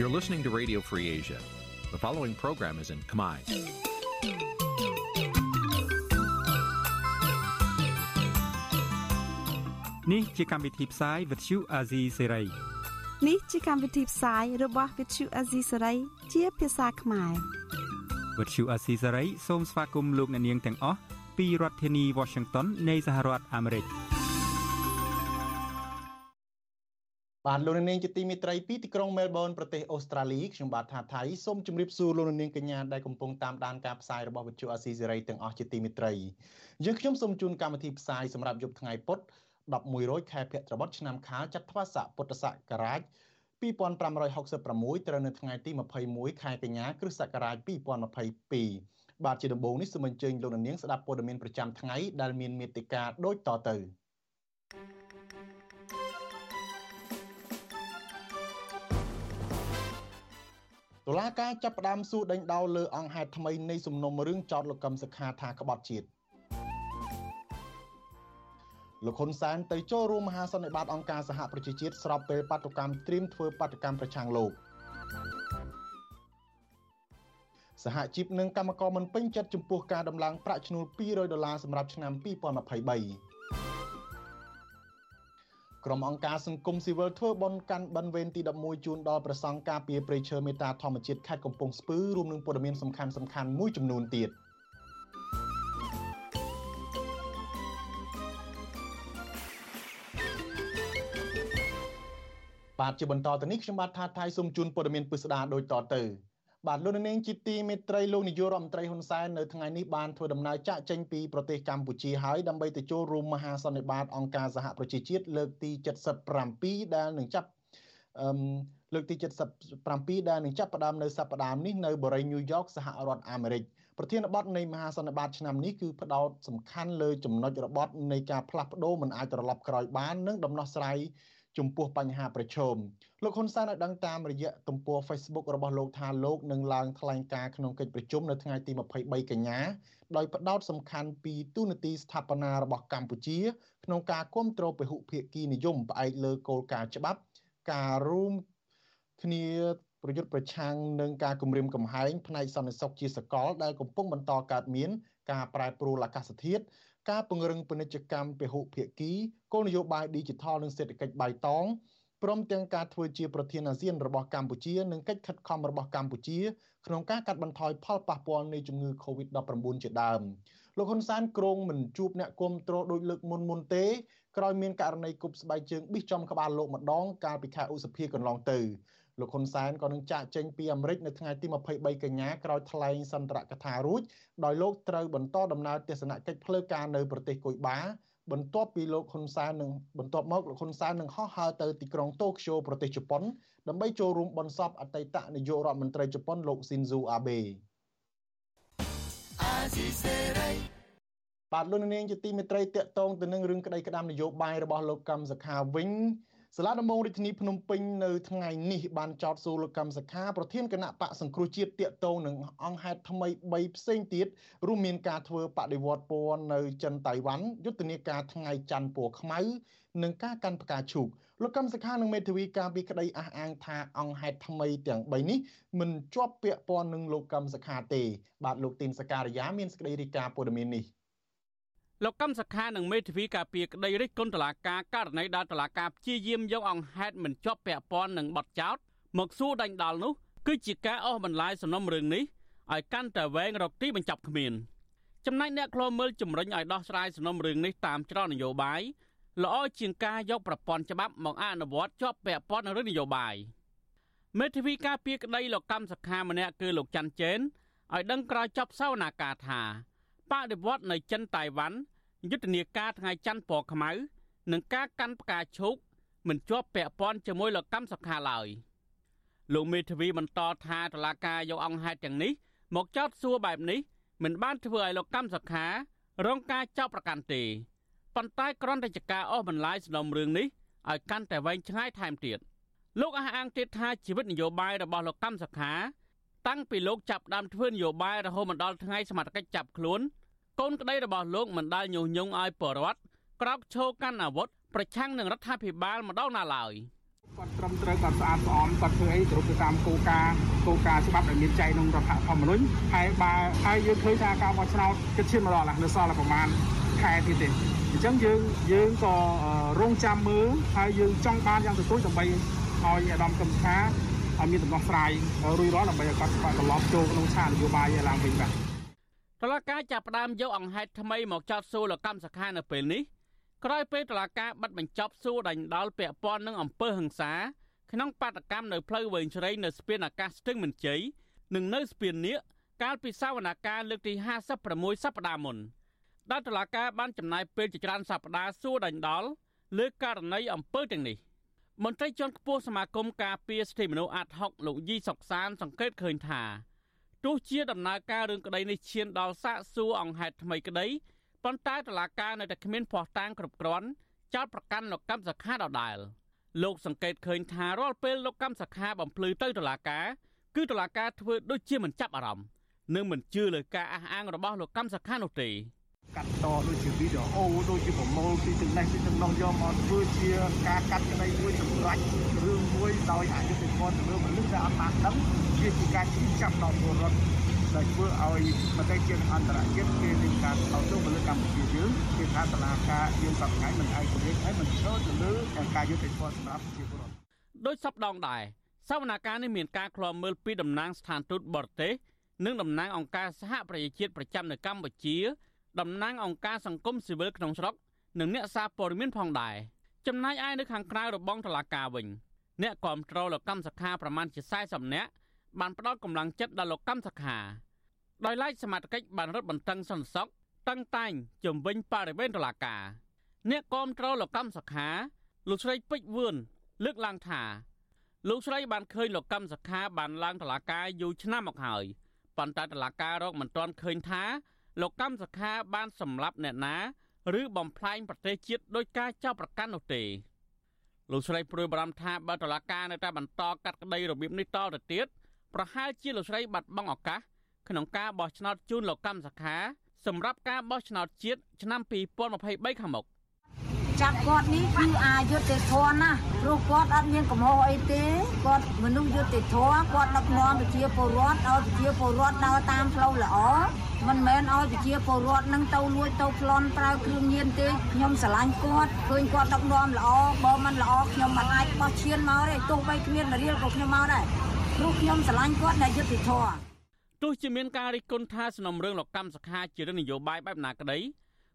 You're listening to Radio Free Asia. The following program is in Khmer. នេះជាកម្មវិធីផ្សាយ Vuthu Azizi Serai នេះជាកម្មវិធីផ្សាយរបស់ Vuthu Azizi Serai ជាភាសាខ្មែរ Vuthu Azizi Serai សូមស្វាគមន៍លោកអ្នកនាងទាំងអស់ពីរដ្ឋធានី Washington នៃសហរដ្ឋអាមេរិក បាទលោកនាងជាទីមេត្រីពីទីក្រុងមែលប៊នប្រទេសអូស្ត្រាលីខ្ញុំបាទថាថៃសូមជម្រាបសួរលោកនាងកញ្ញាដែលកំពុងតាមដានការផ្សាយរបស់វិទ្យុអាស៊ីសេរីទាំងអស់ជាទីមេត្រីយើងខ្ញុំសូមជូនកម្មវិធីផ្សាយសម្រាប់យប់ថ្ងៃពុធ11រោចខែភទ្របទឆ្នាំខាលចត្វាស័កពុទ្ធសករាជ2566ត្រូវនៅថ្ងៃទី21ខែកញ្ញាគ្រិស្តសករាជ2022បាទជាដំបូងនេះសូមអញ្ជើញលោកនាងស្ដាប់ព័ត៌មានប្រចាំថ្ងៃដែលមានមេត្តាដូចតទៅ តុលាការចាប់ផ្ដើមសួរដេញដោលលើអង្គហេតុថ្មីនៃសំណុំរឿងចោតលោកកឹមសុខាថាក្បត់ជាតិលោកហ៊ុនសែនទៅចូលរួមមហាសន្និបាតអង្គការសហប្រជាជាតិស្របពេលបាតុកម្មត្រៀមធ្វើបាតកម្មប្រឆាំងលោកសហជីពនិងកម្មករមិនពេញចិត្តចំពោះការដំឡើងប្រាក់ឈ្នួល200ដុល្លារសម្រាប់ឆ្នាំ2023 ក្រុមអង្គការសង្គមស៊ីវិលធ្វើបន់កាន់បិណ្ឌវេនទី11ជូនដល់ប្រសង់ការពារព្រៃឈើមេតាធម្មជាតិខេត្តកំពង់ស្ពឺរួមនឹងព័ត៌មានសំខាន់សំខាន់មួយចំនួនទៀតបាទជាបន្តទៅនេះខ្ញុំបាទថាថៃសូមជូនព័ត៌មានពិស្ដាដូចតទៅ បាទលោកនាងជាទីមេត្រីលោកនាយករដ្ឋមន្ត្រីហ៊ុនសែននៅថ្ងៃនេះបានធ្វើដំណើរចាក់ចេញពីប្រទេសកម្ពុជាហើយដើម្បីទៅចូលរួមមហាសន្និបាតអង្គការសហប្រជាជាតិលើកទី77ដែលនឹងចាប់អឺលើកទី77ដែលនឹងចាប់ផ្ដើមនៅសប្តាហ៍នេះនៅបរិយាញូវយ៉កសហរដ្ឋអាមេរិកប្រធានបទនៃមហាសន្និបាតឆ្នាំនេះគឺផ្ដោតសំខាន់លើចំណុចរបត់នៃការផ្លាស់ប្ដូរមិនអាចត្រឡប់ក្រោយបាននិងដំណោះស្រាយ ចំពោះបញ្ហាប្រឈមលោកហ៊ុនសែនបានដឹងតាមរយៈទំព័រ Facebook របស់លោកថាលោកនឹងឡើងថ្លែងការណ៍ក្នុងកិច្ចប្រជុំនៅថ្ងៃទី23កញ្ញាដោយផ្ដោតសំខាន់ពីទូនាទីស្ថាបនារបស់កម្ពុជាក្នុងការគ្រប់គ្រងពហុភាគីនិយមផ្អែកលើគោលការណ៍ច្បាប់ ការរួមគ្នាប្រយុទ្ធប្រឆាំងនឹងការគម្រាមកំហែងផ្នែកសន្តិសុខជាសកលដែលកំពុងបន្តកើតមាន ការប្រែប្រួលអាកាសធាតុ ការពង្រឹងពាណិជ្ជកម្មពហុភាគីគោលនយោបាយ Digital និងសេដ្ឋកិច្ចបៃតងព្រមទាំងការធ្វើជាប្រធានអាស៊ានរបស់កម្ពុជានិងកិច្ចខិតខំរបស់កម្ពុជាក្នុងការកាត់បន្ថយផលប៉ះពាល់នៃជំងឺ Covid-19 ជាដើមលោកហ៊ុនសែនគ្រងមិនជួបអ្នកគ្រប់គ្រងដោយលើកមុនមុនទេក្រោយមានករណីគប់ស្បែកជើងប៊ីសចំក្បាលលោកម្ដងកាលពីខែឧសភាកន្លងទៅ លោកហ៊ុនសែនក៏នឹងចាកចេញពីអាមេរិកនៅថ្ងៃទី23កញ្ញាក្រោយថ្លែងសន្ទរកថារួចដោយលោកត្រូវបន្តដំណើរទស្សនកិច្ចផ្លូវការនៅប្រទេសកុយបាបន្ទាប់ពីលោកហ៊ុនសែននឹងបន្ទាប់មកលោកហ៊ុនសែននឹងហោះហើរទៅទីក្រុងតូក្យូប្រទេសជប៉ុនដើម្បីចូលរួមបន់សពអតីតនាយករដ្ឋមន្ត្រីជប៉ុនលោកស៊ីនស៊ូអាបេបាទលោកនាងជាទីមេត្រីតកតងទៅនឹងរឿងក្តីក្តាមនយោបាយរបស់លោកកម្មសខាវិញ សាលាដំបងរាជធានីភ្នំពេញនៅថ្ងៃនេះបានចោទសួរលោកកម្មសខាប្រធានគណៈបកសង្គ្រោះជាតិតាកតងនឹងអង្គហេតុថ្មី3ផ្សេងទៀតរួមមានការធ្វើបដិវត្តពណ៌នៅចិនតៃវ៉ាន់យុទ្ធនាការថ្ងៃច័ន្ទពណ៌ខ្មៅនិងការកាន់ផ្កាឈូកលោកកម្មសខានិងមេធាវីការពីក្តីអះអាងថាអង្គហេតុថ្មីទាំង3នេះមិនជាប់ពាក់ព័ន្ធនឹងលោកកម្មសខាទេ បាទលោកទីនសការីយ៉ាមានសេចក្តីរាយការណ៍ព័ត៌មាននេះ លោកកម្មសខានិងមេធាវីការពារក្តីរិះគន់តឡាការករណីដែលតឡាការព្យាយាមយកអង្គហេតុមិនជាប់ពាក់ព័ន្ធនឹងបទចោតមកសួរដាច់ដាល់នោះគឺជាការអស់បន្លាយសំណុំរឿងនេះឲ្យកាន់តែវែងរកទីបញ្ចប់គ្មានចំណែកអ្នកខ្លោមើលជំរិញឲ្យដោះស្រាយសំណុំរឿងនេះតាមច្រកនយោបាយល្អជាងការយកប្រព័ន្ធច្បាប់មកអនុវត្តជាប់ពាក់ព័ន្ធនឹងរឿងនយោបាយមេធាវីការពារក្តីលោកកម្មសខាម្នាក់គឺលោកច័ន្ទជេនឲ្យដឹងក្រោយចប់សវនាការថាបដិវត្តនៅចិនតៃវ៉ាន់ យុទ្ធនាការថ្ងៃច័ន្ទពណ៌ខ្មៅនិងការកាន់ផ្កាឈូកមិនជាប់ពាក់ព័ន្ធជាមួយលោកកម្មសុខាឡើយលោកមេធាវីបន្តថាតឡាការយកអង្គហេតុទាំងនេះមកចោទសួរបែបនេះមិនបានធ្វើឲ្យលោកកម្មសុខា រងការចោទប្រកាន់ទេប៉ុន្តែគ្រាន់តែជាការអស់បន្លាយសំណុំរឿងនេះឲ្យកាន់តែវែងឆ្ងាយថែមទៀតលោកអះអាងទៀតថាជីវិតនយោបាយរបស់លោកកម្មសុខា តាំងពីលោកចាប់ដើមធ្វើនយោបាយរហូតមកដល់ថ្ងៃសមត្ថកិច្ចចាប់ខ្លួន កូនក្តីរបស់លោកមិនដែលញុះញង់ឲ្យបរដ្ឋក្រោកឈរកាន់អាវុធប្រឆាំងនឹងរដ្ឋាភិបាលម្ដងណាឡើយគាត់ត្រឹមត្រូវគាត់ស្អាតស្អំគាត់ធ្វើអីគ្រប់ទៅតាមគោលការណ៍គោលការណ៍ច្បាប់ដែលមានចែងក្នុងរដ្ឋធម្មនុញ្ញហើយបើហើយយើងឃើញថាការបោះឆ្នោតគិតឈានមកដល់នៅសល់តែប្រហែលខែទៀតទេអញ្ចឹងយើងយើងក៏រងចាំមើលហើយយើងចង់បានយ៉ាងទទូចដើម្បីឲ្យអាដាមកំថាឲ្យមានដំណោះស្រាយរួចរាល់ដើម្បីឲ្យគាត់ត្រឡប់ចូលក្នុងឆាកនយោបាយឡើងវិញបាទ តឡការចាប់ផ្ដើមយកអង្គហេតុថ្មីមកចោទសួរលោកកម្មសខានៅពេលនេះក្រោយពេលតឡការបិទបញ្ចប់សួរដេញដោលពាក់ព័ន្ធនឹងអំពើហិង្សាក្នុងបាតកម្មនៅផ្លូវវែងជ្រៃនៅស្ពានអាកាសស្ទឹងមានជ័យនិងនៅស្ពាននៀកកាលពីសវនកម្មលើកទី56សប្តាហ៍មុនដែលតឡការបានចំណាយពេលជាច្រើនសប្តាហ៍សួរដេញដោលលើករណីអំពើទាំងនេះមន្ត្រីជាន់ខ្ពស់សមាគមការពារសិទ្ធិមនុស្សអាត់ហុកលោកយីសុកសានសង្កេតឃើញថា ទោះជាដំណើរការរឿងក្តីនេះឈានដល់សាកសួរអង្គហេតុថ្មីក្តីប៉ុន្តែតឡាការនៅតែគ្មានភ័ស្តុតាងគ្រប់គ្រាន់ចោតប្រកាន់លោកកម្មសខាដដែលលោកសង្កេតឃើញថារាល់ពេលលោកកម្មសខាបំភ្លឺទៅតឡាការគឺតឡាការធ្វើដូចជាមិនចាប់អារម្មណ៍និងមិនជឿលើការអះអាងរបស់លោកកម្មសខានោះទេ កាត់តដូចជាវីដេអូដូចជាប្រមូលពីទាំងនេះពីទាំងនោះយកមកធ្វើជាការកាត់ក្តីមួយសម្រាប់រឿងមួយដោយអយុត្តិធម៌ទៅលើមនុស្សដែលអត់បានដឹងវាជាការជិះចាប់ដល់ពលរដ្ឋដែលធ្វើឲ្យប្រទេសជាតិអន្តរជាតិគេមានការថោទោសទៅលើកម្ពុជាយើងគេថាតឡាការយើងសប្តាហ៍មិនឯករាជ្យហើយមិនឈរទៅលើការយុត្តិធម៌សម្រាប់ប្រជាពលរដ្ឋដោយសពដងដែរសវនកម្មនេះមានការឃ្លាំមើលពីតំណាងស្ថានទូតបរទេសនិងតំណាងអង្គការសហប្រជាជាតិប្រចាំនៅកម្ពុជា តំណាងអង្គការសង្គមស៊ីវិលក្នុងស្រុកនិងអ្នកសារព័ត៌មានផងដែរចំណែកឯនៅខាងក្រៅរបងតឡាការវិញអ្នកគ្រប់គ្រងលោកកម្មសខាប្រមាណជា40នាក់បានផ្ដល់កម្លាំងចិត្តដល់លោកកម្មសខាដោយឡែកសមាជិកបានរត់បន្តឹងសន្តិសុខតឹងតែងជំវិញបរិវេណតឡាការអ្នកគ្រប់គ្រងលោកកម្មសខាលោកស្រីពេជ្រវឿនលើកឡើងថាលោកស្រីបានឃើញលោកកម្មសខាបានឡើងតឡាការយូរឆ្នាំមកហើយប៉ុន្តែតឡាការរកមិនទាន់ឃើញថា លោកកម្មសខាបានសម្លាប់អ្នកណាឬបំផ្លាញប្រទេសជាតិដោយការចាប់ប្រកាន់នោះទេលោកស្រីព្រួយបារម្ភថាបើតឡាការនៅតែបន្តកាត់ក្តីរបៀបនេះតទៅទៀតប្រហែលជាលោកស្រីបាត់បង់ឱកាសក្នុងការបោះឆ្នោតជូនលោកកម្មសខាសម្រាប់ការបោះឆ្នោតជាតិឆ្នាំ2023ខាងមុខ ចាប់គាត់នេះគឺអាយុទ្ធធនណាព្រោះគាត់អត់មានកំហុសអីទេគាត់មនុស្សយុទ្ធធនគាត់ដឹកនាំប្រជាពលរដ្ឋឲ្យប្រជាពលរដ្ឋដើរតាមផ្លូវល្អមិនមែនឲ្យប្រជាពលរដ្ឋនឹងទៅលួចទៅប្លន់ប្រើគ្រឿងញៀនទេខ្ញុំស្រឡាញ់គាត់ឃើញគាត់ដឹកនាំល្អបើមិនល្អខ្ញុំមិនអាចបោះឈានមកទេទោះបីគ្មានមរៀលក៏ខ្ញុំមកដែរព្រោះខ្ញុំស្រឡាញ់គាត់ដែលយុត្តិធម៌ទោះជាមានការរិះគន់ថាសំណុំរឿងលោកកម្មសខាជារឿងនយោបាយបែបណាក្តី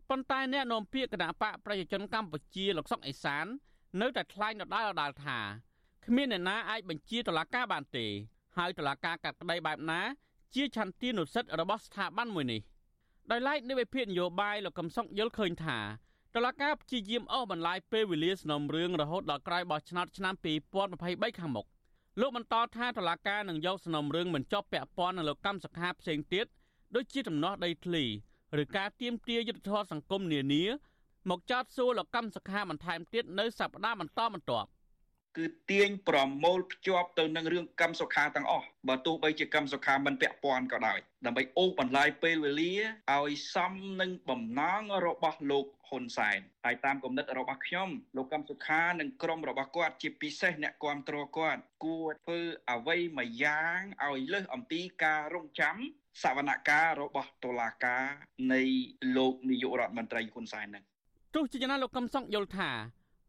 ប៉ុន្តែអ្នកនាំពាក្យគណៈបកប្រជាជនកម្ពុជាលោកសុកអេសាន នៅតែថ្លែងដដែលដដែលថាគ្មានអ្នកណាអាចបញ្ជាតុលាការបានទេ ហើយតុលាការកាត់ក្តីបែបណា ជាឆន្ទានុសិទ្ធិរបស់ស្ថាប័នមួយនេះដោយឡែកនៃវិភាគនយោបាយលោកកំសុកយល់ឃើញថាតឡាការព្យាយាមអស់បន្លាយពេលវេលាសំណុំរឿងរហូតដល់ក្រោយបោះឆ្នោតឆ្នាំ2023ខាងមុខលោកបន្តថាតឡាការនឹងយកសំណុំរឿងមិនចប់ពាក់ព័ន្ធនឹងលោកកម្មសខាផ្សេងទៀតដូចជាដំណោះដីធ្លី ឬការទៀមទាយុទ្ធធម៌សង្គមនានា មកចោទសួរលោកកម្មសខាបន្ថែមទៀតនៅសប្តាហ៍បន្តបន្ទាប់គឺទាញប្រមូលភ្ជាប់ទៅនឹងរឿងកម្មសុខាទាំងអស់បើទោះបីជាកម្មសុខាមិនពាក់ព័ន្ធក៏ដោយដើម្បីអូសបន្លាយពេលវេលាឲ្យសមនឹងបំណងរបស់លោកហ៊ុនសែនហើយតាមគំនិតរបស់ខ្ញុំលោកកម្មសុខានិងក្រុមរបស់គាត់ជាពិសេសអ្នកគ្រប់គ្រងគាត់គួរធ្វើអ្វីមួយយ៉ាងឲ្យលើសអំពីការរងចាំ សវនកម្មរបស់តុលាការនៃលោកនាយករដ្ឋមន្ត្រីហ៊ុនសែននឹងទោះជាយ៉ាងណាលោកកឹមសុខយល់ថា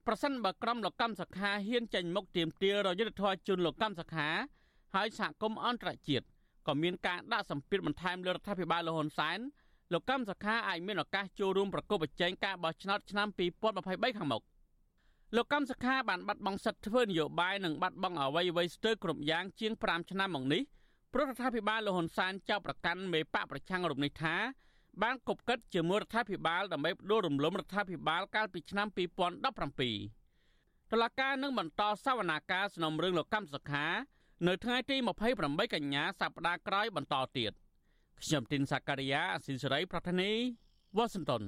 ប្រសិនបើក្រុមលោកកម្មសខាហ៊ានចេញមុខទាមទាររយុទ្ធធរជូនលោកកម្មសខាហើយសហគមន៍អន្តរជាតិក៏មានការដាក់សម្ពាធបន្ថែមលើរដ្ឋាភិបាលលហ៊ុនសែនលោកកម្មសខាអាចមានឱកាសចូលរួមប្រកបប្រជែងការបោះឆ្នោតឆ្នាំ2023ខាងមុខលោកកម្មសខាបានបាត់បង់សិទ្ធិធ្វើនយោបាយនិងបាត់បង់អ្វីអ្វីស្ទើរគ្រប់យ៉ាងជាង5ឆ្នាំមកនេះ ព្រោះរដ្ឋាភិបាលលហ៊ុនសែនចោទប្រកាន់មេបកប្រឆាំងរូបនេះថាបានគប់កិតជាមួយរដ្ឋាភិបាលដើម្បីបដូររំលំរដ្ឋាភិបាលកាលពីឆ្នាំ2017តឡការនឹងបន្តសវនាការសំណុំរឿងលោកកម្មសខា នៅថ្ងៃទី28កញ្ញាសប្តាហ៍ក្រោយបន្តទៀតខ្ញុំទីនសាការីយ៉ាអស៊ីសេរីប្រធានីវ៉ាស៊ីនតោន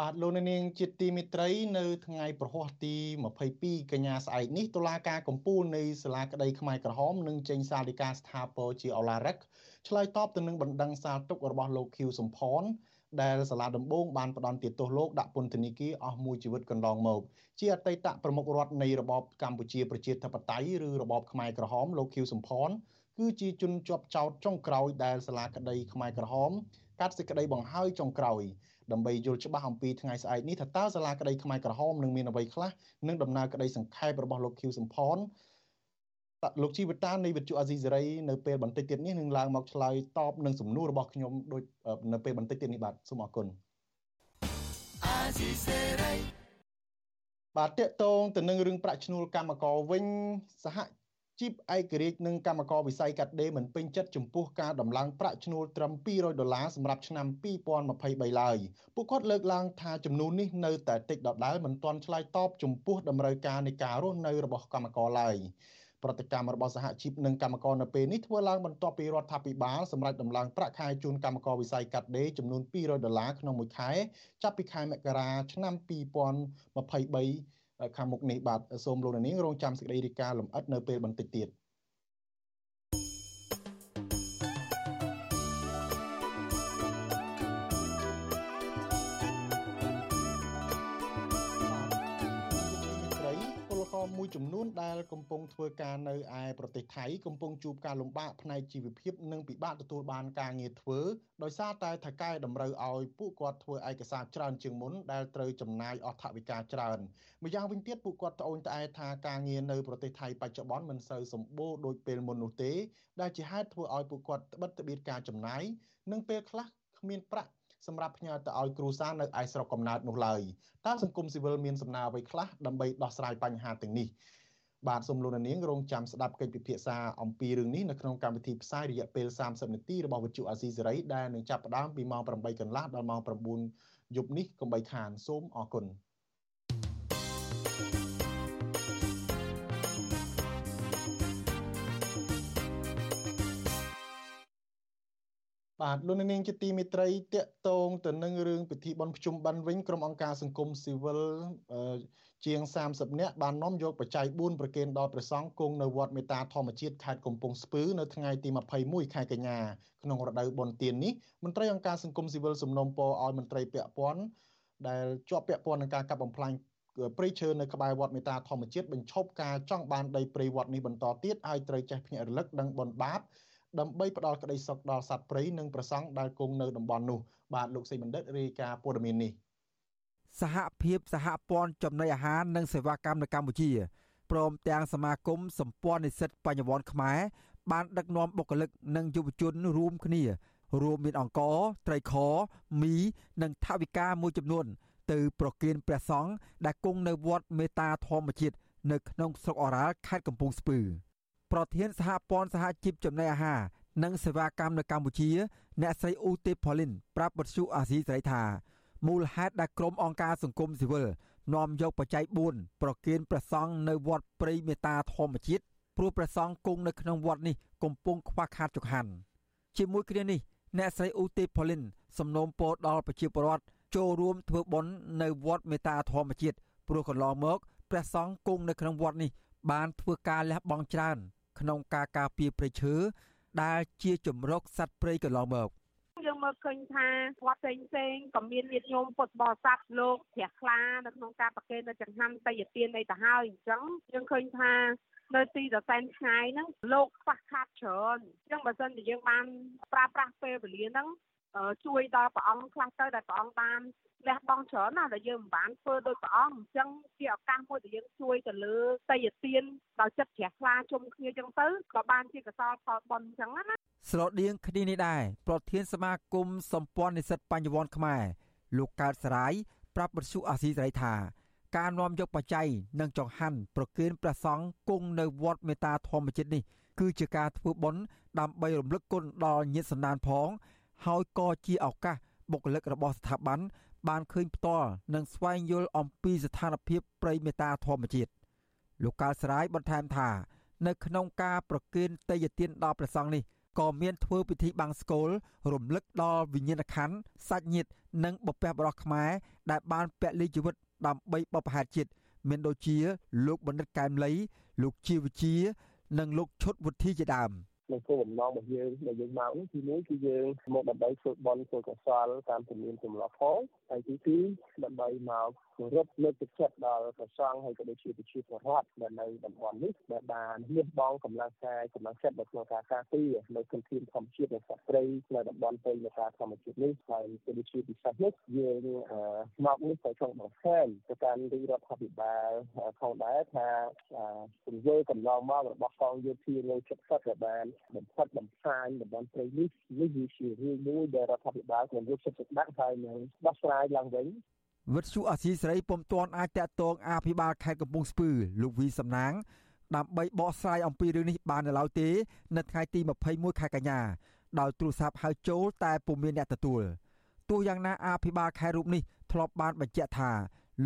បាទលោកនាងជាទីមិត្តរីនៅថ្ងៃប្រហ័សទី22កញ្ញាស្អែកនេះតុលាការកំពូលនៃសាលាក្តីខ្មែរក្រហមនឹងចេញសាលដីកាស្ថាពរជាអឡារឹកឆ្លើយតបទៅនឹងបណ្ដឹងសាលទុករបស់លោកឃីវសំផនដែលសាលាដំបងបានផ្ដន់ទោសលោកដាក់ពន្ធនាគារអស់មួយជីវិតកន្លងមកជាអតីតប្រមុខរដ្ឋនៃរបបកម្ពុជាប្រជាធិបតេយ្យឬរបបខ្មែរក្រហមលោកខៀវសំផនគឺជាជនជាប់ចោតចុងក្រោយដែលសាលាក្តីខ្មែរក្រហមកាត់សេចក្តីបង្ហើយចុងក្រោយ ដើម្បីយល់ច្បាស់អំពីថ្ងៃស្អែកនេះថាតើសាលាក្តីខ្មែរក្រហមនឹងមានអ្វីខ្លះនឹងដំណើរក្តីសង្ខេបរបស់លោកខៀវសំផនលោកជីវតានៃវិទ្យុអាស៊ីសេរីនៅពេលបន្តិចទៀតនេះនឹងឡើងមកឆ្លើយតបនឹងសំណួររបស់ខ្ញុំដូចនៅពេលបន្តិចទៀតនេះបាទសូមអរគុណអាស៊ីសេរីបាទតកតងទៅនឹងរឿងប្រាក់ឈ្នួលកម្មករវិញសហ ជីពឯករាជ្យនិងកម្មករវិស័យកាត់ដេរមិនពេញចិត្តចំពោះការដំឡើងប្រាក់ឈ្នួលត្រឹម200ដុល្លារសម្រាប់ឆ្នាំ2023ឡើយពួកគាត់លើកឡើងថាចំនួននេះនៅតែតិចដដែលមិនទាន់ឆ្លើយតបចំពោះតម្រូវការនៃការរស់នៅរបស់កម្មករឡើយប្រតិកម្មរបស់សហជីពនិងកម្មករនៅពេលនេះធ្វើឡើងបន្ទាប់ពីរដ្ឋាភិបាលសម្រេចដំឡើងប្រាក់ខែជូនកម្មករវិស័យកាត់ដេរចំនួន200ដុល្លារក្នុងមួយខែ ចាប់ពីខែមករាឆ្នាំ2023 ខាងមុខនេះបាទសូមលោកនាងរងចាំសេចក្តីរាយការណ៍លម្អិតនៅពេលបន្តិចទៀត មួយចំនួនដែលកំពុងធ្វើការនៅឯប្រទេសថៃកំពុងជួបការលំបាកផ្នែកជីវភាពនិងពិបាកទទួលបានការងារធ្វើដោយសារតែថៅកែតម្រូវឲ្យពួកគាត់ធ្វើឯកសារច្រើនជាងមុនដែលត្រូវចំណាយអស់ថវិកាច្រើនម្យ៉ាងវិញទៀតពួកគាត់ត្អូញត្អែថាការងារនៅប្រទេសថៃបច្ចុប្បន្នមិនសូវសម្បូរដូចពេលមុននោះទេដែលជាហេតុធ្វើឲ្យពួកគាត់ត្បិតត្បៀតការចំណាយនិងពេលខ្លះគ្មានប្រាក់ សម្រាប់ផ្ញើទៅឲ្យគ្រួសារនៅឯស្រុកកំណើតនោះឡើយតើសង្គមស៊ីវិលមានសំណើអ្វីខ្លះដើម្បីដោះស្រាយបញ្ហាទាំងនេះបាទសូមលោកនាងរងចាំស្ដាប់កិច្ចពិភាក្សាអំពីរឿងនេះនៅក្នុងកម្មវិធីផ្សាយរយៈពេល30នាទីរបស់វិទ្យុអាស៊ីសេរីដែលនឹងចាប់ផ្ដើមពីម៉ោង8កន្លះដល់ម៉ោង9យប់នេះកុំបីខានសូមអរគុណ បាទលោកនាងជាទីមេត្រីតកតងទៅនឹងរឿងពិធីបុណ្យភ្ជុំបិណ្ឌវិញក្រុមអង្គការសង្គមស៊ីវិលជាង30នាក់បាននាំយកបច្ច័យ4ប្រគេនដល់ព្រះសង្ឃគង់នៅវត្តមេតាធម្មជាតិខេត្តកំពង់ស្ពឺនៅថ្ងៃទី21ខែកញ្ញាក្នុងរដូវបុណ្យទាននេះមន្ត្រីអង្គការសង្គមស៊ីវិលសំណូមពរឲ្យមន្ត្រីពាក់ព័ន្ធដែលជាប់ពាក់ព័ន្ធនឹងការកាប់បំផ្លាញព្រៃឈើនៅក្បែរវត្តមេតាធម្មជាតិបញ្ឈប់ការចង់បានដីព្រៃវត្តនេះបន្តទៀតហើយត្រូវចេះភ្ញាក់រលឹកដឹងបនបាប ដើម្បីផ្ដល់ក្តីសុខដល់សត្វព្រៃនិងប្រសង់ដែលគង់នៅតំបន់នោះបាទលោកសីបណ្ឌិតរាយការណ៍ព័ត៌មាននេះសហភាពសហព័ន្ធចំណីអាហារនិងសេវាកម្មនៅកម្ពុជាព្រមទាំងសមាគមសម្ព័ន្ធនិស្សិតបញ្ញវន្តខ្មែរបានដឹកនាំបុគ្គលិកនិងយុវជនរួមគ្នារួមមានអង្គត្រីខមី និងថវិកាមួយចំនួន ទៅប្រគេនព្រះសង្ឃដែលគង់នៅវត្តមេតាធម្មជាតិនៅក្នុងស្រុកអូរ៉ាល់ខេត្តកំពង់ស្ពឺ។ ប្រធានសហព័ន្ធសហជីពចំណីអាហារនិងសេវាកម្មនៅកម្ពុជា អ្នកស្រីអ៊ូទេផូលីនប្រាប់បទសុអាស៊ីសេរីថាមូលហេតុដែលក្រុមអង្គការសង្គមស៊ីវិលនាំយកបច្ច័យ4ប្រគៀនព្រះសង្ឃនៅវត្តព្រៃមេតាធម្មជាតិព្រោះព្រះសង្ឃគង់នៅក្នុងវត្តនេះកំពុងខ្វះខាតចង្ហាន់ជាមួយគ្នានេះអ្នកស្រីអ៊ូទេផូលីនសំណូមពរដល់ប្រជាពលរដ្ឋចូលរួមធ្វើបុណ្យនៅវត្តមេតាធម្មជាតិព្រោះកន្លងមកព្រះសង្ឃគង់នៅក្នុងវត្តនេះបានធ្វើការលះបង់ច្រើន ក្នុងការការពារព្រៃឈើដែលជាជំរកសត្វព្រៃកន្លងមកយើងមើលឃើញថាវត្តផ្សេងផ្សេងក៏មានញាតិញោមពុទ្ធបរិស័ទលោកជ្រះថ្លានៅក្នុងការប្រគេននៅចង្ហាន់តយទាននៃទៅហើយអញ្ចឹងយើងឃើញថានៅទីដសែនឆ្ងាយហ្នឹងលោកខ្វះខាតច្រើនអញ្ចឹងបើសិនជាយើងបានប្រើប្រាស់ពេលវេលាហ្នឹងជួយដល់ព្រះអង្គខ្លះទៅដែលព្រះអង្គបាន លះបង់ច្រើនណាស់ដែលយើងមិនបានធ្វើដោយព្រះអង្គអញ្ចឹងជាឱកាសមួយដែលយើងជួយទៅលើតយទានដល់ចិត្តជ្រះថ្លាជុំគ្នាអញ្ចឹងទៅក៏បានជាកសលផលបុណ្យអញ្ចឹងណាស្រដៀងគ្នានេះដែរប្រធានសមាគមសម្ព័ន្ធនិស្សិតបញ្ញវន្តខ្មែរលោកកើតសរាយប្រាប់បទសុអាស៊ីសេរីថាការនាំយកបច្ច័យនិងចង្ហាន់ប្រគេនព្រះសង្ឃគង់នៅវត្តមេតាធម្មជាតិនេះគឺជាការធ្វើបុណ្យដើម្បីរំលឹកគុណដល់ញាតិសន្តានផង ហើយក៏ជាឱកាសបុគ្គលិករបស់ស្ថាប័ន បានឃើញផ្ទាល់និងស្វែងយល់អំពីស្ថានភាពព្រៃមេតាធម្មជាតិលោកកាលស្រាយបន្ថែមថា នៅក្នុងការប្រគេនតេយ្យទានដល់ព្រះសង្ឃនេះក៏មានធ្វើពិធីបាំងស្កូលរំលឹកដល់វិញ្ញាណក្ខន្ធសាច់ញាតិនិងបពះបរោះខ្មែរដែលបានពលីជីវិតដើម្បីបព្វហេតុជាតិមានដូចជា លោកបណ្ឌិតកែមលី លោកជាវិជា និងលោកឈុតវុធីជាដើម នៅគោលបំណងរបស់យើងដែលយើងមកនេះទីមួយគឺយើងមកដើម្បីធ្វើបន់ធ្វើកសលតាមជំនាញទម្លាប់ផងហើយទីពីរដើម្បីមកគោរពលើកទឹកចិត្តដល់ព្រះសង្ឃហើយក៏ដូចជាប្រជាពលរដ្ឋដែលនៅតំបន់នេះដែលបានលះបង់កម្លាំងកាយកម្លាំងចិត្តនៅក្នុងការការពារនៅធនធានធម្មជាតិនៃសត្វព្រៃនៅតំបន់ព្រៃនៃការធម្មជាតិនេះហើយក៏ដូចជាពិសេសនេះយើងមកនេះក៏ចង់បង្ហាញទៅកាន់រាជរដ្ឋាភិបាលផងដែរថាទង្វើកំឡងមករបស់កងយោធានៅជិតសិតដែលបានបំផិតបំផ្លាញតំបន់ព្រៃនេះនេះជារឿងមួយដែលរដ្ឋាភិបាលควរយកចិត្តទុកដាក់ហើយនឹងដោះស្រាយឡើងវិញវិទ្យុអាស៊ីសេរីពុំទាន់អាចតាក់ទងអភិបាលខេត្តកំពង់ស្ពឺលោកវីសំណាងដើម្បីបកស្រាយអំពីរឿងនេះបាននៅឡើយទេ នៅថ្ងៃទី21ខែកញ្ញាដោយទូរស័ព្ទហៅចូលតែពុំមានអ្នកទទួលទោះយ៉ាងណាអភិបាលខេត្តរូបនេះធ្លាប់បានបញ្ជាក់ថា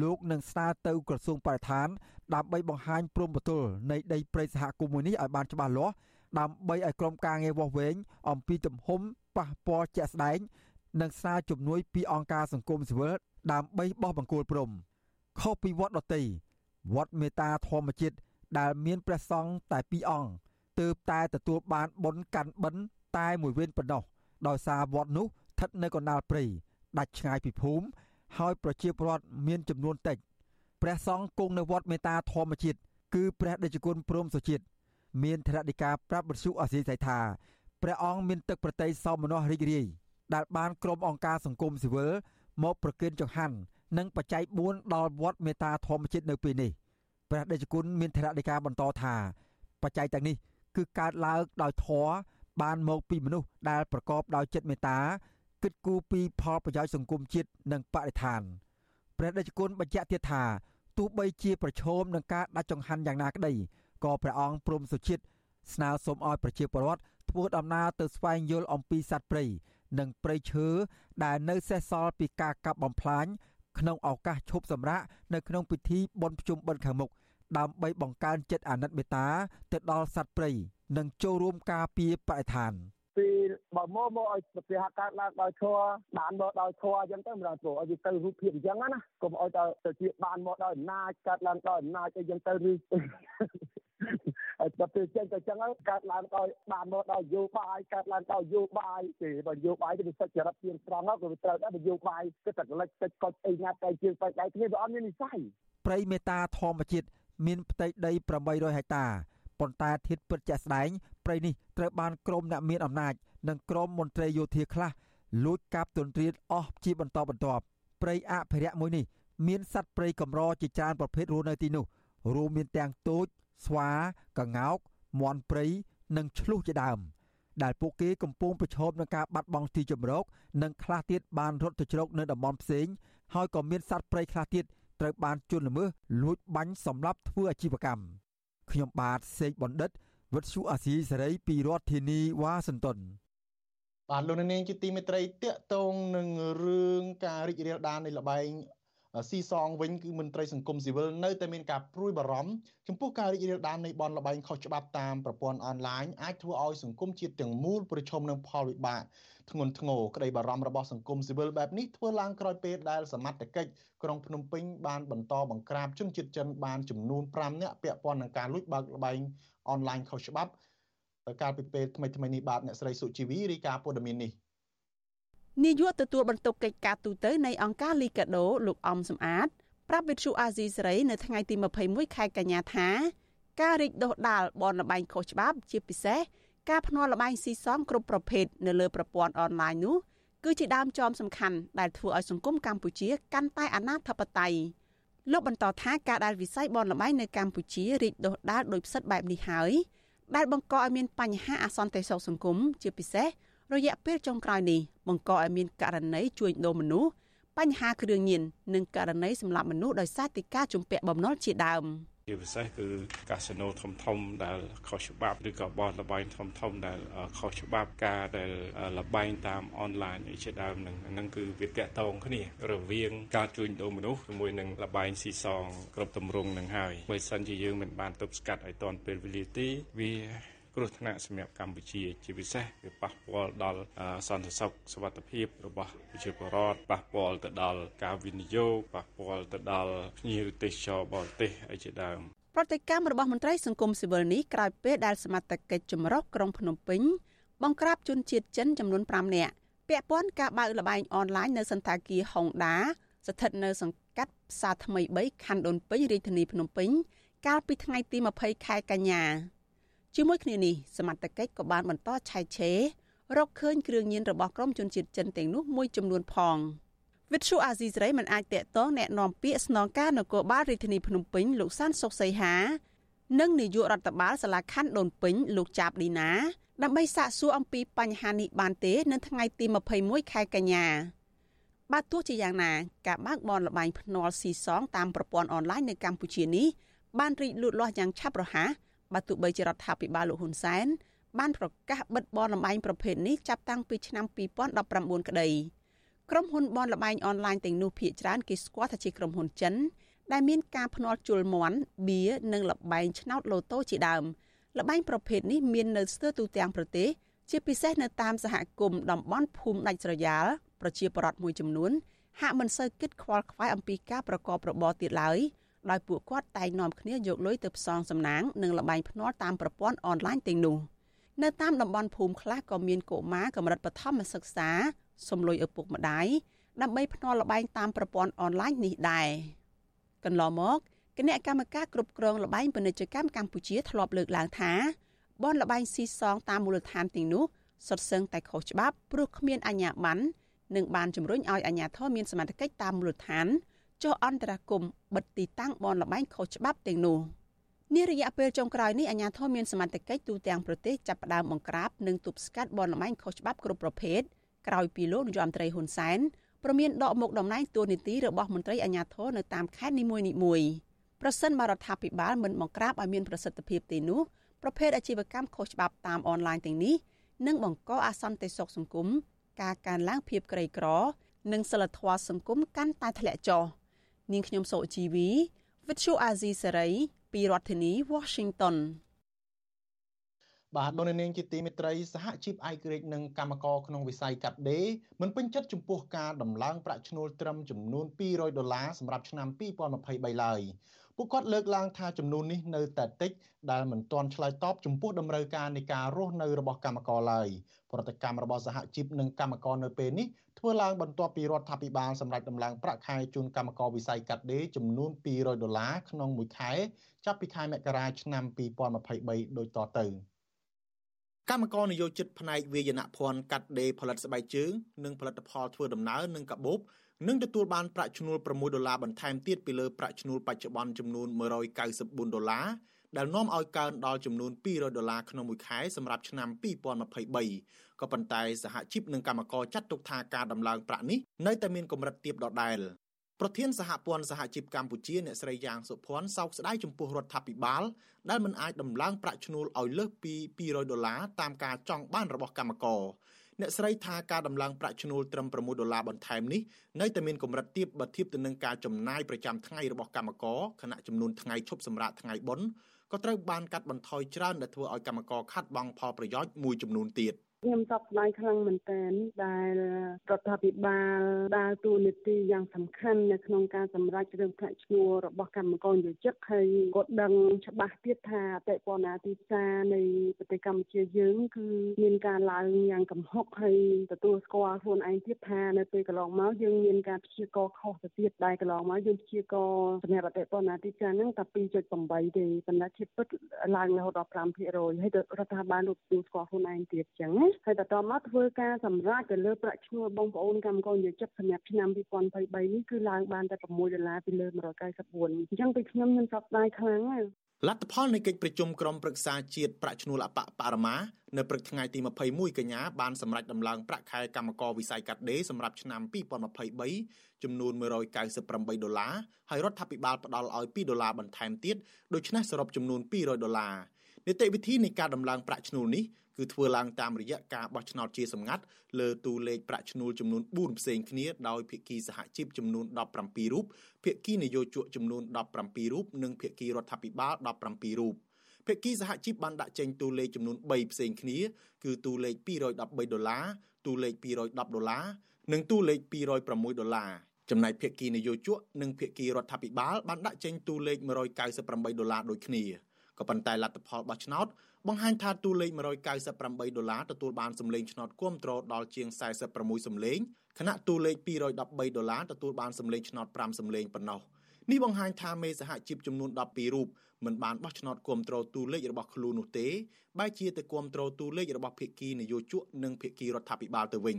លោកនឹងស្នើទៅក្រសួងបរិស្ថានដើម្បីបង្ហាញព្រំប្រទល់នៃដីព្រៃសហគមន៍មួយនេះឲ្យបានច្បាស់លាស់ ដើម្បីឲ្យក្រុមការងារវាស់វែងអំពីទំហំប៉ះពាល់ជាក់ស្ដែងនិងស្នើជំនួយពីអង្គការសង្គមស៊ីវិលដើម្បីបោះបង្គោលព្រំខុសពីវត្តដតីវត្តមេតាធម្មជាតិដែលមានព្រះសង្ឃតែ2អង្គទើបតែទទួលបានបុណ្យកាន់បិណ្ឌតែមួយវេនប៉ុណ្ណោះដោយសារវត្តនោះស្ថិតនៅកណ្ដាលព្រៃដាច់ឆ្ងាយពីភូមិហើយប្រជាពលរដ្ឋមានចំនួនតិចព្រះសង្ឃគង់នៅវត្តមេតាធម្មជាតិគឺព្រះដេចគុណព្រមសុជាតិ មានធរណិកាប្រាប់បទសុអសីស័យថាព្រះអង្គមានទឹកប្រតិយសោមនស្សរីករាយដែលបានក្រុមអង្គការសង្គមស៊ីវិលមកប្រគិនចង្ហាន់និងបច្ច័យ4ដល់វត្តមេតាធម្មជាតិនៅពេលនេះព្រះដេចគុណមានធរណិកាបន្តថាបច្ច័យទាំងនេះគឺកើតឡើងដោយធម៌បានមកពីមនុស្សដែលប្រកបដោយចិត្តមេត្តាគិតគូរពីផលប្រយោជន៍សង្គមជាតិនិងបរិស្ថានព្រះដេចគុណបញ្ជាក់ទៀតថាទោះបីជាប្រឈមនឹងការដាច់ចង្ហាន់យ៉ាងណាក្តី ក៏ព្រះអង្គព្រមសុជាតិស្នើសុំឲ្យប្រជាពលរដ្ឋធ្វើដំណើរទៅស្វែងយល់អំពីសត្វព្រៃនិងព្រៃឈើដែលនៅសេសសល់ពីការកាប់បំផ្លាញក្នុងឱកាសឈប់សម្រាកនៅក្នុងពិធីបុណ្យភ្ជុំបិណ្ឌខាងមុខដើម្បីបង្កើនចិត្តអាណិតមេត្តាទៅដល់សត្វព្រៃនិងចូលរួមការពារបរិស្ថានពេលបើមកមកឲ្យប្រទេសកើតឡើងដោយធัวបានមកដោយធัวអញ្ចឹងទៅមិនដល់ព្រោះឲ្យវាទៅរូបភាពអញ្ចឹងណាកុំឲ្យទៅជាបានមកដោយអំណាចកើតឡើងដោយអំណាចអីអញ្ចឹងទៅឬ ហើយដល់ពេលចេញទៅចឹងហើយកើតឡើងដោយបានមកដោយយោបាយកើតឡើងដោយយោបាយទេបើយោបាយទៅវាសិទ្ធិចរិតជាស្រង់ក៏វាត្រូវដែរបើយោបាយគឺតែកលិចទឹកកុចអីណាត់តែជាងបែកដៃគ្នាវាអត់មាននិស័យព្រៃមេតាធម្មជាតិមានផ្ទៃដី800ហិកតាប៉ុន្តែធាតពិតជាក់ស្ដែងព្រៃនេះត្រូវបានក្រមអ្នកមានអំណាច និងក្រមមន្ត្រីយោធាខ្លះលួចកាប់ទន្ទ្រានអស់ជាបន្តបន្ទាប់ព្រៃអភិរក្សមួយនេះមានសត្វព្រៃកម្រជាច្រើនប្រភេទរស់នៅទីនោះរួមមានទាំងទូច ស្វាកង្កោកមាន់ព្រៃនិងឆ្លុះជាដើម ដែលពួកគេកំពុងប្រឈមនឹងការបាត់បង់ទីជម្រកនិងខ្លះទៀតបានរត់ទៅជ្រកនៅតំបន់ផ្សេងហើយក៏មានសត្វព្រៃខ្លះទៀតត្រូវបានជន់ល្មើសលួចបាញ់សម្លាប់ធ្វើអាជីវកម្មខ្ញុំបាទសេកបណ្ឌិតវិទ្យុអាស៊ីសេរីពីរដ្ឋធានីវ៉ាស៊ីនតោនបាទលោកនាងជាទីមេត្រីតកតងនឹងរឿងការរីករាលដាលនៃលបែង ស៊ីសងវិញគឺមន្ត្រីសង្គមស៊ីវិលនៅតែមានការព្រួយបារម្ភចំពោះការរីករាលដាលនៃបនលបែងខុសច្បាប់តាមប្រព័ន្ធអនឡាញអាចធ្វើឲ្យសង្គមជាតិទាំងមូលប្រឈមនឹងផលវិបាកធ្ងន់ធ្ងរក្តីបារម្ភរបស់សង្គមស៊ីវិលបែបនេះធ្វើឡើងក្រោយពេលដែលសមត្ថកិច្ចក្រុងភ្នំពេញបានបន្តបង្ក្រាបជនជាតិចិនបានចំនួន5នាក់ពាក់ព័ន្ធនឹងការលួចបើកលបែងអនឡាញខុសច្បាប់កាលពីពេលថ្មីៗនេះបាទអ្នកស្រីសុជីវីរាយការណ៍ព័ត៌មាននេះ នាយកទទួលបន្ទុកកិច្ចការទូតនៃអង្គការលីកាដូលោកអំសំអាតប្រាប់វិទ្យុអាស៊ីសេរីនៅថ្ងៃទី21ខែកញ្ញាថាការរីកដុះដាលបនលបែងខុសច្បាប់ជាពិសេសការភ្នាល់លបែងស៊ីសងគ្រប់ប្រភេទនៅលើប្រព័ន្ធអនឡាញនោះគឺជាដើមចមសំខាន់ដែលធ្វើឲ្យសង្គមកម្ពុជាកាន់តែអនាធបត័យលោកបន្តថាការដែលវិស័យបនលបែងនៅកម្ពុជារីកដុះដាលដោយផ្សិតបែបនេះហើយដែលបង្កឲ្យមានបញ្ហាអសន្តិសុខសង្គមជាពិសេស រយៈពេលចុងក្រោយនេះបង្កឲ្យមានករណីជួញដូរមនុស្សបញ្ហាគ្រឿងញៀននិងករណីសម្លាប់មនុស្សដោយសារតែការជំពាក់បំណុលជាដើមជាពិសេសគឺកាស៊ីណូធំធំដែលខុសច្បាប់ឬក៏បោះលបែងធំធំដែលខុសច្បាប់ការដែលលបែងតាមអនឡាញជាដើមនឹងហ្នឹងគឺវាតាក់ទងគ្នារវាងការជួញដូរមនុស្សជាមួយនឹងលបែងស៊ីសងគ្រប់ទម្រង់នឹងហើយបើសិនជាយើងមិនបានទប់ស្កាត់ឲ្យទាន់ពេលវេលាទេវា គ្រោះថ្នាក់សម្រាប់កម្ពុជា ជាពិសេសវាប៉ះពាល់ដល់សន្តិសុខសុវត្ថិភាពរបស់ប្រជាពលរដ្ឋប៉ះពាល់ទៅដល់ការវិនិយោគប៉ះពាល់ទៅដល់ភ្ញៀវទេសចរបរទេសអីជាដើមប្រតិកម្មរបស់មន្ត្រីសង្គមស៊ីវិលនេះក្រោយពេលដែលសមត្ថកិច្ចចម្រុះក្រុងភ្នំពេញបង្ក្រាបជនជាតិចិនចំនួន5នាក់ពាក់ព័ន្ធការបើកលបែងអនឡាញនៅសន្តាគារហុងដា ស្ថិតនៅសង្កាត់ផ្សារថ្មី3ខណ្ឌដូនពេញរាជធានីភ្នំពេញកាលពីថ្ងៃទី20ខែកញ្ញា ជាមួយគ្នានេះសមត្ថកិច្ចក៏បានបន្តឆែកឆេររកឃើញគ្រឿងញៀនរបស់ក្រុមជនជាតិចិនទាំងនោះមួយចំនួនផងវិទ្យុអាស៊ីសេរីមិនអាចតាក់ទងแนะនាំពាក្យស្នងការនគរបាលរាជធានីភ្នំពេញលោកសានសុកសីហានិងនាយករដ្ឋបាលសាលាខណ្ឌដូនពេញលោកចាបឌីណាដើម្បីសាកសួរអំពីបញ្ហានេះបានទេនៅថ្ងៃទី21ខែកញ្ញាបើទោះជាយ៉ាងណាការបើកបនលបែងភ្នាល់ស៊ីសងតាមប្រព័ន្ធអនឡាញនៅកម្ពុជានេះបានរីកលូតលាស់យ៉ាងឆាប់រហ័ស បើទោះបីជារដ្ឋាភិបាលលោកហ៊ុនសែនបានប្រកាសបិទបនលបែងប្រភេទនេះចាប់តាំងពីឆ្នាំ2019ក្តីក្រុមហ៊ុនបនលបែងអនឡាញទាំងនោះភាគច្រើនគេស្គាល់ថាជាក្រុមហ៊ុនចិនដែលមានការភ្នាល់ជលមន់បៀនិងលបែងឆ្នោតឡូតូជាដើមលបែងប្រភេទនេះមាននៅស្ទើរទូទាំងប្រទេសជាពិសេសនៅតាមសហគមន៍តំបន់ភូមិដាច់ស្រយាលប្រជាពលរដ្ឋមួយចំនួនហាក់មិនសូវគិតខ្វល់ខ្វាយអំពីការប្រកបរបរទៀតឡើយ ដោយពួកគាត់តែងនាំគ្នាយកលុយទៅផ្សងសំណាងនិងលបែងភ្នាល់តាមប្រព័ន្ធអនឡាញទាំងនោះនៅតាមតំបន់ភូមិខ្លះក៏មានកុមារកម្រិតបឋមសិក្សាសំលុយឪពុកម្ដាយដើម្បីភ្នាល់លបែងតាមប្រព័ន្ធអនឡាញនេះដែរកន្លងមកគណៈកម្មការគ្រប់គ្រងលបែងពាណិជ្ជកម្មកម្ពុជាធ្លាប់លើកឡើងថាបនលបែងស៊ីសងតាមមូលដ្ឋានទាំងនោះសុទ្ធសឹងតែខុសច្បាប់ព្រោះគ្មានអាជ្ញាប័ណ្ណនិងបានជំរុញឲ្យអាជ្ញាធរមានសមត្ថកិច្ចតាមមូលដ្ឋាន ចុះអន្តរាគមបិទទីតាំងបនលបែងខុសច្បាប់ទាំងនោះនារយៈពេលចុងក្រោយនេះអាជ្ញាធរមានសមត្ថកិច្ចទូទាំងប្រទេសចាប់ផ្ដើមបង្ក្រាបនិងទប់ស្កាត់បនលបែងខុសច្បាប់គ្រប់ប្រភេទក្រោយពីលោកនាយរដ្ឋមន្ត្រីហ៊ុនសែនប្រមានដកមុខតំណែងតួនាទីរបស់មន្ត្រីអាជ្ញាធរនៅតាមខេត្តនីមួយៗប្រសិនបរដ្ឋាភិបាលមិនបង្ក្រាបឲ្យមានប្រសិទ្ធភាពទេនោះប្រភេទអាជីវកម្មខុសច្បាប់តាមអនឡាញទាំងនេះនឹងបង្កអាសន្នទៅសុខសង្គមការកើនឡើងភាពក្រីក្រ និងសិលធម៌សង្គមកាន់តែធ្លាក់ចុះ នាងខ្ញុំសូជីវី With you Azizi Saray ពីរដ្ឋធានី Washington បាទលោកនាងជាទីមេត្រីសហជីពឯករាជ្យនិងកម្មករក្នុងវិស័យកាត់ដេរមិនពេញចិត្តចំពោះការដំឡើងប្រាក់ឈ្នួលត្រឹមចំនួន200ដុល្លារសម្រាប់ឆ្នាំ2023ឡើយពួកគាត់លើកឡើងថាចំនួននេះនៅតែតិចដែលមិនទាន់ឆ្លើយតបចំពោះតម្រូវការនៃការរស់នៅរបស់កម្មករឡើយប្រតិកម្មរបស់សហជីពនិងកម្មករនៅពេលនេះ ធ្វើឡើងបន្ទាប់ពីរដ្ឋាភិបាលសម្រេចដំឡើងប្រាក់ខែជូនកម្មករវិស័យកាត់ដេរចំនួន200ដុល្លារក្នុងមួយខែចាប់ពីខែមករាឆ្នាំ2023ដូចតទៅកម្មករនយោជិតផ្នែកវាយនភ័ណ្ឌកាត់ដេរផលិតស្បែកជើងនិងផលិតផលធ្វើដំណើរនិងកាបូបនឹងទទួលបានប្រាក់ឈ្នួល6ដុល្លារបន្ថែមទៀតពីលើប្រាក់ឈ្នួលបច្ចុប្បន្នចំនួន194ដុល្លារ ដែលនាំឲ្យកើនដល់ចំនួន200ដុល្លារក្នុងមួយខែសម្រាប់ឆ្នាំ2023ក៏ប៉ុន្តែសហជីពនិងកម្មករចាត់ទុកថាការដំឡើងប្រាក់នេះនៅតែមានកម្រិតទាបដដែលប្រធានសហព័ន្ធសហជីពកម្ពុជាអ្នកស្រីយ៉ាងសុភ័ណ្ឌសោកស្ដាយចំពោះរដ្ឋាភិបាលដែលមិនអាចដំឡើងប្រាក់ឈ្នួលឲ្យលើសពី200ដុល្លារតាមការចង់បានរបស់កម្មករអ្នកស្រីថាការដំឡើងប្រាក់ឈ្នួលត្រឹម6ដុល្លារបន្ថែមនេះនៅតែមានកម្រិតទាបបើធៀបទៅនឹងការចំណាយប្រចាំថ្ងៃរបស់កម្មករខណៈចំនួនថ្ងៃឈប់សម្រាកថ្ងៃបុណ្យ ក៏ត្រូវបានកាត់បន្ថយច្រើនដែលធ្វើឲ្យកម្មករខាត់បង់ផលប្រយោជន៍មួយចំនួនទៀត។ ខ្ញុំសោកស្ដាយខ្លាំងមែនទែនដែលរដ្ឋាភិបាលដើរតួនាទីយ៉ាងសំខាន់នៅក្នុងការសម្រេចរឿងប្រាក់ឈ្នួលរបស់កម្មករយោជិកហើយក៏ដឹងច្បាស់ទៀតថាអតិពលនាទីផ្សារនៃប្រទេសកម្ពុជាយើងគឺមានការឡើងយ៉ាងកំហុកហើយទទួលស្គាល់ខ្លួនឯងទៀតថានៅពេលកន្លងមកយើងមានការព្យាករខុសទៅទៀតដែលកន្លងមកយើងព្យាករសម្រាប់អតិពលនាទីផ្សារហ្នឹងតែ2.8ទេប៉ុន្តែជាពិតឡើងរហូតដល់5%ហើយរដ្ឋាភិបាលទទួលស្គាល់ខ្លួនឯងទៀតចឹងណាហើយបន្តមកធ្វើការសម្រេចទៅលើប្រាក់ឈ្នួលបងប្អូនកម្មករនិយោជិតសម្រាប់ឆ្នាំ2023នេះគឺឡើងបានតែ6ដុល្លារពីលើ194អញ្ចឹងពីខ្ញុំខ្ញុំសោកស្ដាយខ្លាំងណាស់លទ្ធផលនៃកិច្ចប្រជុំក្រុមប្រឹក្សាជាតិប្រាក់ឈ្នួលអបបរមានៅព្រឹកថ្ងៃទី21កញ្ញាបានសម្រេចដំឡើងប្រាក់ខែកម្មករវិស័យកាត់ដេរសម្រាប់ឆ្នាំ2023ចំនួន198ដុល្លារហើយរដ្ឋាភិបាលផ្ដល់ឲ្យ2ដុល្លារបន្ថែមទៀតដូច្នេះសរុបចំនួន200ដុល្លារ នីតិវិធីនៃការដំឡើងប្រាក់ឈ្នួលនេះគឺធ្វើឡើងតាមរយៈការបោះឆ្នោតជាសម្ងាត់លើទូលេខប្រាក់ឈ្នួលចំនួន4ផ្សេងគ្នាដោយភាគីសហជីពចំនួន17រូបភាគីនយោជកចំនួន17រូបនិងភាគីរដ្ឋាភិបាល17រូបភាគីសហជីពបានដាក់ចេញតួលេខចំនួន3ផ្សេងគ្នាគឺតួលេខ213ដុល្លារតួលេខ210ដុល្លារនិងតួលេខ206ដុល្លារចំណែកភាគីនយោជកនិងភាគីរដ្ឋាភិបាលបានដាក់ចេញតួលេខ198ដុល្លារដូចគ្នា ក៏ប៉ុន្តែលទ្ធផលបោះឆ្នោតបង្ហាញថាតួលេខ198ដុល្លារទទួលបានសម្លេងឆ្នោតគាំទ្រដល់ជាង46សម្លេងខណៈតួលេខ213ដុល្លារទទួលបានសម្លេងឆ្នោត5សម្លេងប៉ុណ្ណោះនេះបង្ហាញថាមេសហជីពចំនួន12រូបមិនបានបោះឆ្នោតគាំទ្រតួលេខរបស់ខ្លួននោះទេបែរជាទៅគាំទ្រតួលេខរបស់ភាគីនយោជកនិងភាគីរដ្ឋាភិបាលទៅវិញ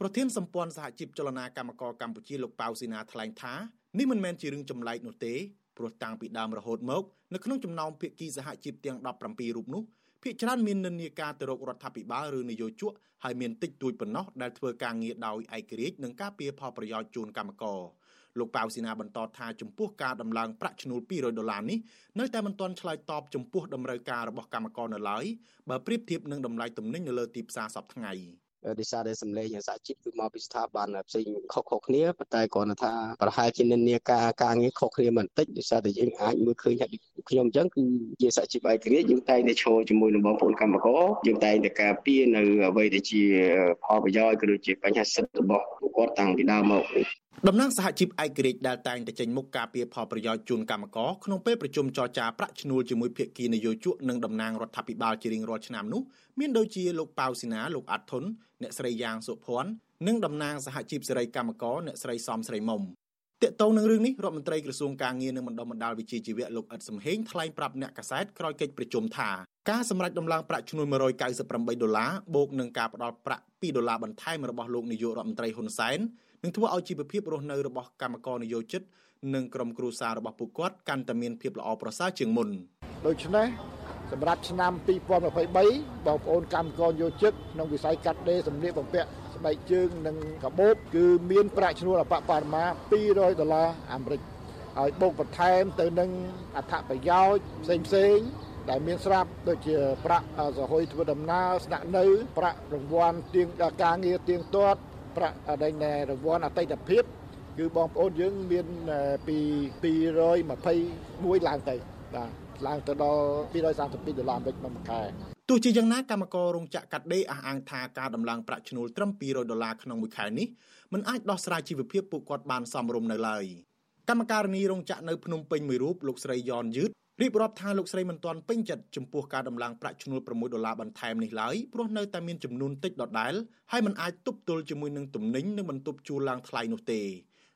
ប្រធានសម្ព័ន្ធសហជីពចលនាកម្មករកម្ពុជាលោកប៉ៅស៊ីណាថ្លែងថានេះមិនមែនជារឿងចម្លែកនោះទេ ព្រោះតាំងពីដើមរហូតមកនៅក្នុងចំណោមភាគីសហជីពទាំង17រូបនោះភាគច្រើនមាននិន្នាការទៅរករដ្ឋាភិបាលឬនយោជកហើយមានតិចតួចប៉ុណ្ណោះដែលធ្វើការងារដោយឯករាជ្យនិងការពារផលប្រយោជន៍ជូនកម្មករលោកប៉ៅស៊ីណាបន្តថាចំពោះការដំឡើងប្រាក់ឈ្នួល200ដុល្លារនេះនៅតែមិនទាន់ឆ្លើយតបចំពោះតម្រូវការរបស់កម្មករនៅឡើយបើប្រៀបធៀបនឹងតម្លៃទំនិញនៅលើទីផ្សារសប្តាហ៍ថ្ងៃ ដោយសារតែសម្លេងសហជីពគឺមកពីស្ថាប័នផ្សេងខុសៗគ្នាប៉ុន្តែគ្រាន់តែថាប្រហែលជានិន្នាការការងារខុសគ្នាបន្តិចដោយសារតែយើងអាចមើលឃើញថាខ្ញុំអញ្ចឹងគឺជាសហជីពឯករាជ្យយើងតែងតែឈរជាមួយនឹងបងប្អូនកម្មករយើងតែងតែការពារនៅអ្វីដែលជាផលប្រយោជន៍ក៏ដូចជាបញ្ហាសិទ្ធិរបស់ពួកគាត់តាំងពីដើមមក តំណាងសហជីពឯករាជ្យដែលតែងតែចេញមុខការពារផលប្រយោជន៍ជូនកម្មករក្នុងពេលប្រជុំចរចាប្រាក់ឈ្នួលជាមួយភាគីនយោជកនិងតំណាងរដ្ឋាភិបាលជារៀងរាល់ឆ្នាំនោះមានដូចជាលោកប៉ៅស៊ីណាលោកអាត់ធុនអ្នកស្រីយ៉ាងសុភ័ណ្ឌនិងតំណាងសហជីពសេរីកម្មករអ្នកស្រីសំស្រីមុំតកតងនឹងរឿងនេះរដ្ឋមន្ត្រីក្រសួងការងារនិងបណ្ដុំបណ្ដាលវិជាជីវៈលោកអ៊ិតសំហេងថ្លែងប្រាប់អ្នកកាសែតក្រោយកិច្ចប្រជុំថាការសម្រេចដំឡើងប្រាក់ឈ្នួល198ដុល្លារបូកនឹងការផ្ដល់ប្រាក់2ដុល្លារបន្ថែមរបស់លោកនាយករដ្ឋមន្ត្រីហ៊ុនសែន នឹងធ្វើឲ្យជីវភាពរស់នៅរបស់កម្មករនិយោជិត និងក្រុមគ្រួសាររបស់ពួកគាត់កាន់តែមានភាពល្អប្រសើរជាងមុនដូច្នេះសម្រាប់ឆ្នាំ2023បងប្អូនកម្មករយោជិតក្នុងវិស័យកាត់ដេរសម្លៀកបំពាក់ស្បែកជើងនិងកាបូបគឺមានប្រាក់ឈ្នួលអបបរមា200ដុល្លារអាមេរិកហើយបូកបន្ថែមទៅនឹងអត្ថប្រយោជន៍ផ្សេងផ្សេងដែលមានស្រាប់ដូចជាប្រាក់សហយធ្វើដំណើរស្នាក់នៅប្រាក់រង្វាន់ទៀងការងារទៀងទាត់ ប្រាក់ដេញរង្វាន់អតីតភាពគឺបងប្អូនយើងមានពី221ឡើងទៅបាទឡើងទៅដល់232ដុល្លារអាមេរិកមួយខែទោះជាយ៉ាងណាកម្មកររោងចក្រកាត់ដេរអះអាងថាការដំឡើងប្រាក់ឈ្នួលត្រឹម200ដុល្លារក្នុងមួយខែនេះមិនអាចដោះស្រាយជីវភាពពួកគាត់បានសមរម្យនៅឡើយកម្មការនីរោងចក្រនៅភ្នំពេញមួយរូបលោកស្រីយ៉នយឺត រៀបរាប់ថាលោកស្រីមិនទាន់ពេញចិត្តចំពោះការដំឡើងប្រាក់ឈ្នួល6ដុល្លារបន្ថែមនេះឡើយព្រោះនៅតែមានចំនួនតិចដដែលហើយមិនអាចទប់ទល់ជាមួយនឹងទំនិញនិងបន្ទប់ជួលឡើងថ្លៃនោះទេ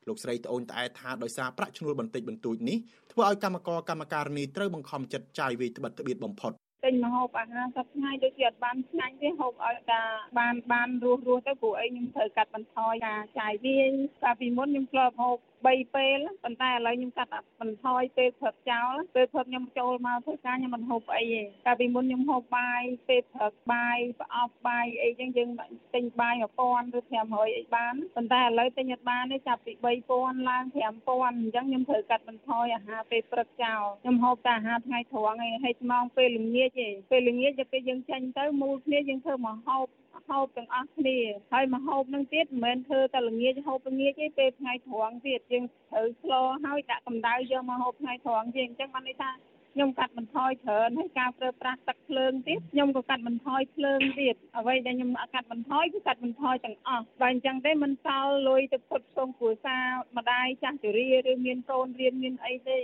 លោកស្រីត្អូញត្អែថាដោយសារប្រាក់ឈ្នួលបន្តិចបន្តួចនេះធ្វើឲ្យកម្មករកម្មការនីត្រូវបង្ខំចិត្តចាយវាយត្បិតត្បៀតបំផុតទិញម្ហូបអាហារសប្តាហ៍ដូចជាអត់បានឆ្ងាញ់ទេហូបឲ្យតែបានបានរស់រស់ទៅព្រោះអីខ្ញុំត្រូវកាត់បន្ថយការចាយវាយកាលពីមុនខ្ញុំធ្លាប់ហូប3ពេលប៉ុន្តែឥឡូវខ្ញុំកាត់បន្ថយពេលព្រឹកចោលពេលព្រឹកខ្ញុំចូលមកធ្វើការខ្ញុំមិនហូបអីទេកាលពីមុនខ្ញុំហូបបាយពេលព្រឹកបាយប្រអប់បាយអីចឹងយើងទិញបាយ1000ឬ500អីបានប៉ុន្តែឥឡូវទិញអត់បានទេចាប់ពី3000ឡើង5000អញ្ចឹងខ្ញុំត្រូវកាត់បន្ថយអាហារពេលព្រឹកចោលខ្ញុំហូបតែអាហារថ្ងៃត្រង់ឯងហើយស្មងពេលល្ងាចឯងពេលល្ងាចទៅពេលយើងចេញទៅមូលគ្នាយើងធ្វើមកហូប ហូបទាំងអស់គ្នាហើយមកហូបនឹងទៀតមិនមែនធ្វើតែល្ងាចហូបល្ងាចទេពេលថ្ងៃត្រង់ទៀតយើងត្រូវស្លហើយដាក់កម្ដៅយកមកហូបថ្ងៃត្រង់ទៀតអញ្ចឹងបានន័យថាខ្ញុំកាត់បន្ថយច្រើនហើយការប្រើប្រាស់ទឹកភ្លើងទៀតខ្ញុំក៏កាត់បន្ថយភ្លើងទៀតអ្វីដែលខ្ញុំកាត់បន្ថយគឺកាត់បន្ថយទាំងអស់បើអញ្ចឹងទេមិនសល់លុយទៅផ្គត់ផ្គង់គ្រួសារម្ដាយចាស់ជរាឬមានកូនរៀនមានអីទេ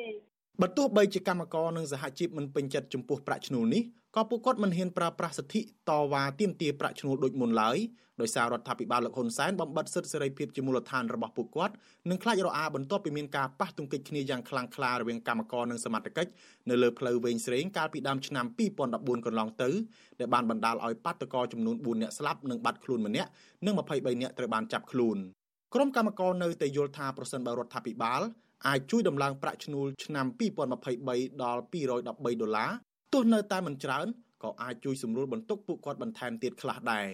បើទោះបីជាកម្មករនិងសហជីពមិនពេញចិត្តចំពោះប្រាក់ឈ្នួលនេះក៏ពួកគាត់មិនហ៊ានប្រើប្រាស់សិទ្ធិតវ៉ាទាមទារប្រាក់ឈ្នួលដូចមុនឡើយដោយសាររដ្ឋាភិបាលលោកហ៊ុនសែនបំបិទសិទ្ធិសេរីភាពជាមូលដ្ឋានរបស់ពួកគាត់និងខ្លាចរអាបន្ទាប់ពីមានការប៉ះទង្គិចគ្នាយ៉ាងខ្លាំងក្លារវាងកម្មករនិងសមត្ថកិច្ចនៅលើផ្លូវវែងស្រេងកាលពីដើមឆ្នាំ2014កន្លងទៅដែលបានបណ្ដាលឲ្យបាតុករចំនួន4នាក់ស្លាប់និងបាត់ខ្លួនម្នាក់និង23នាក់ត្រូវបានចាប់ខ្លួនក្រុមកម្មករនៅតែយល់ថាប្រសិនបើរដ្ឋាភិបាល អាចជួយដំឡើងប្រាក់ឈ្នួលឆ្នាំ2023ដល់213ដុល្លារទោះនៅតែមិនច្រើនក៏អាចជួយសម្រួលបន្ទុកពួកគាត់បន្ថែមទៀតខ្លះដែរ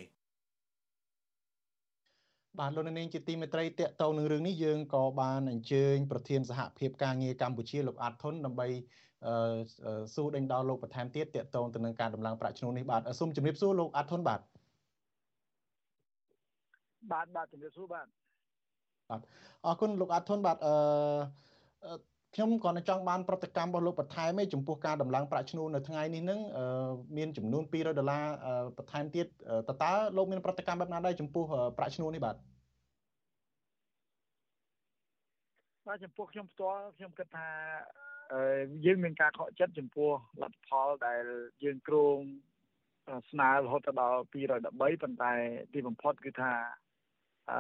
បាទលោកនាងជាទីមេត្រីតកតងនឹងរឿងនេះយើងក៏បានអញ្ជើញប្រធានសហភាពការងារកម្ពុជាលោកអាត់ធុនដើម្បីសួរដេញដោលលោកបន្ថែមទៀតតកតងទៅនឹងការដំឡើងប្រាក់ឈ្នួលនេះបាទសូមជម្រាបសួរលោកអាត់ធុនបាទបាទបាទជម្រាបសួរបាទ បាទអរគុណលោកអាត់ធុនបាទអឺខ្ញុំក៏ចង់បានប្រតិកម្មរបស់លោកបន្ថែមឯចំពោះការដំឡើងប្រាក់ឈ្នួលនៅថ្ងៃនេះនឹងមានចំនួន200ដុល្លារបន្ថែមទៀតតើតើលោកមានប្រតិកម្មបែបណាដែរចំពោះប្រាក់ឈ្នួលនេះបាទបាទចំពោះខ្ញុំផ្ទាល់ខ្ញុំគិតថាយើងមានការខកចិត្តចំពោះលទ្ធផលដែលយើងគ្រោងស្នើរហូតដល់213ប៉ុន្តែទីបំផុតគឺថាអឺ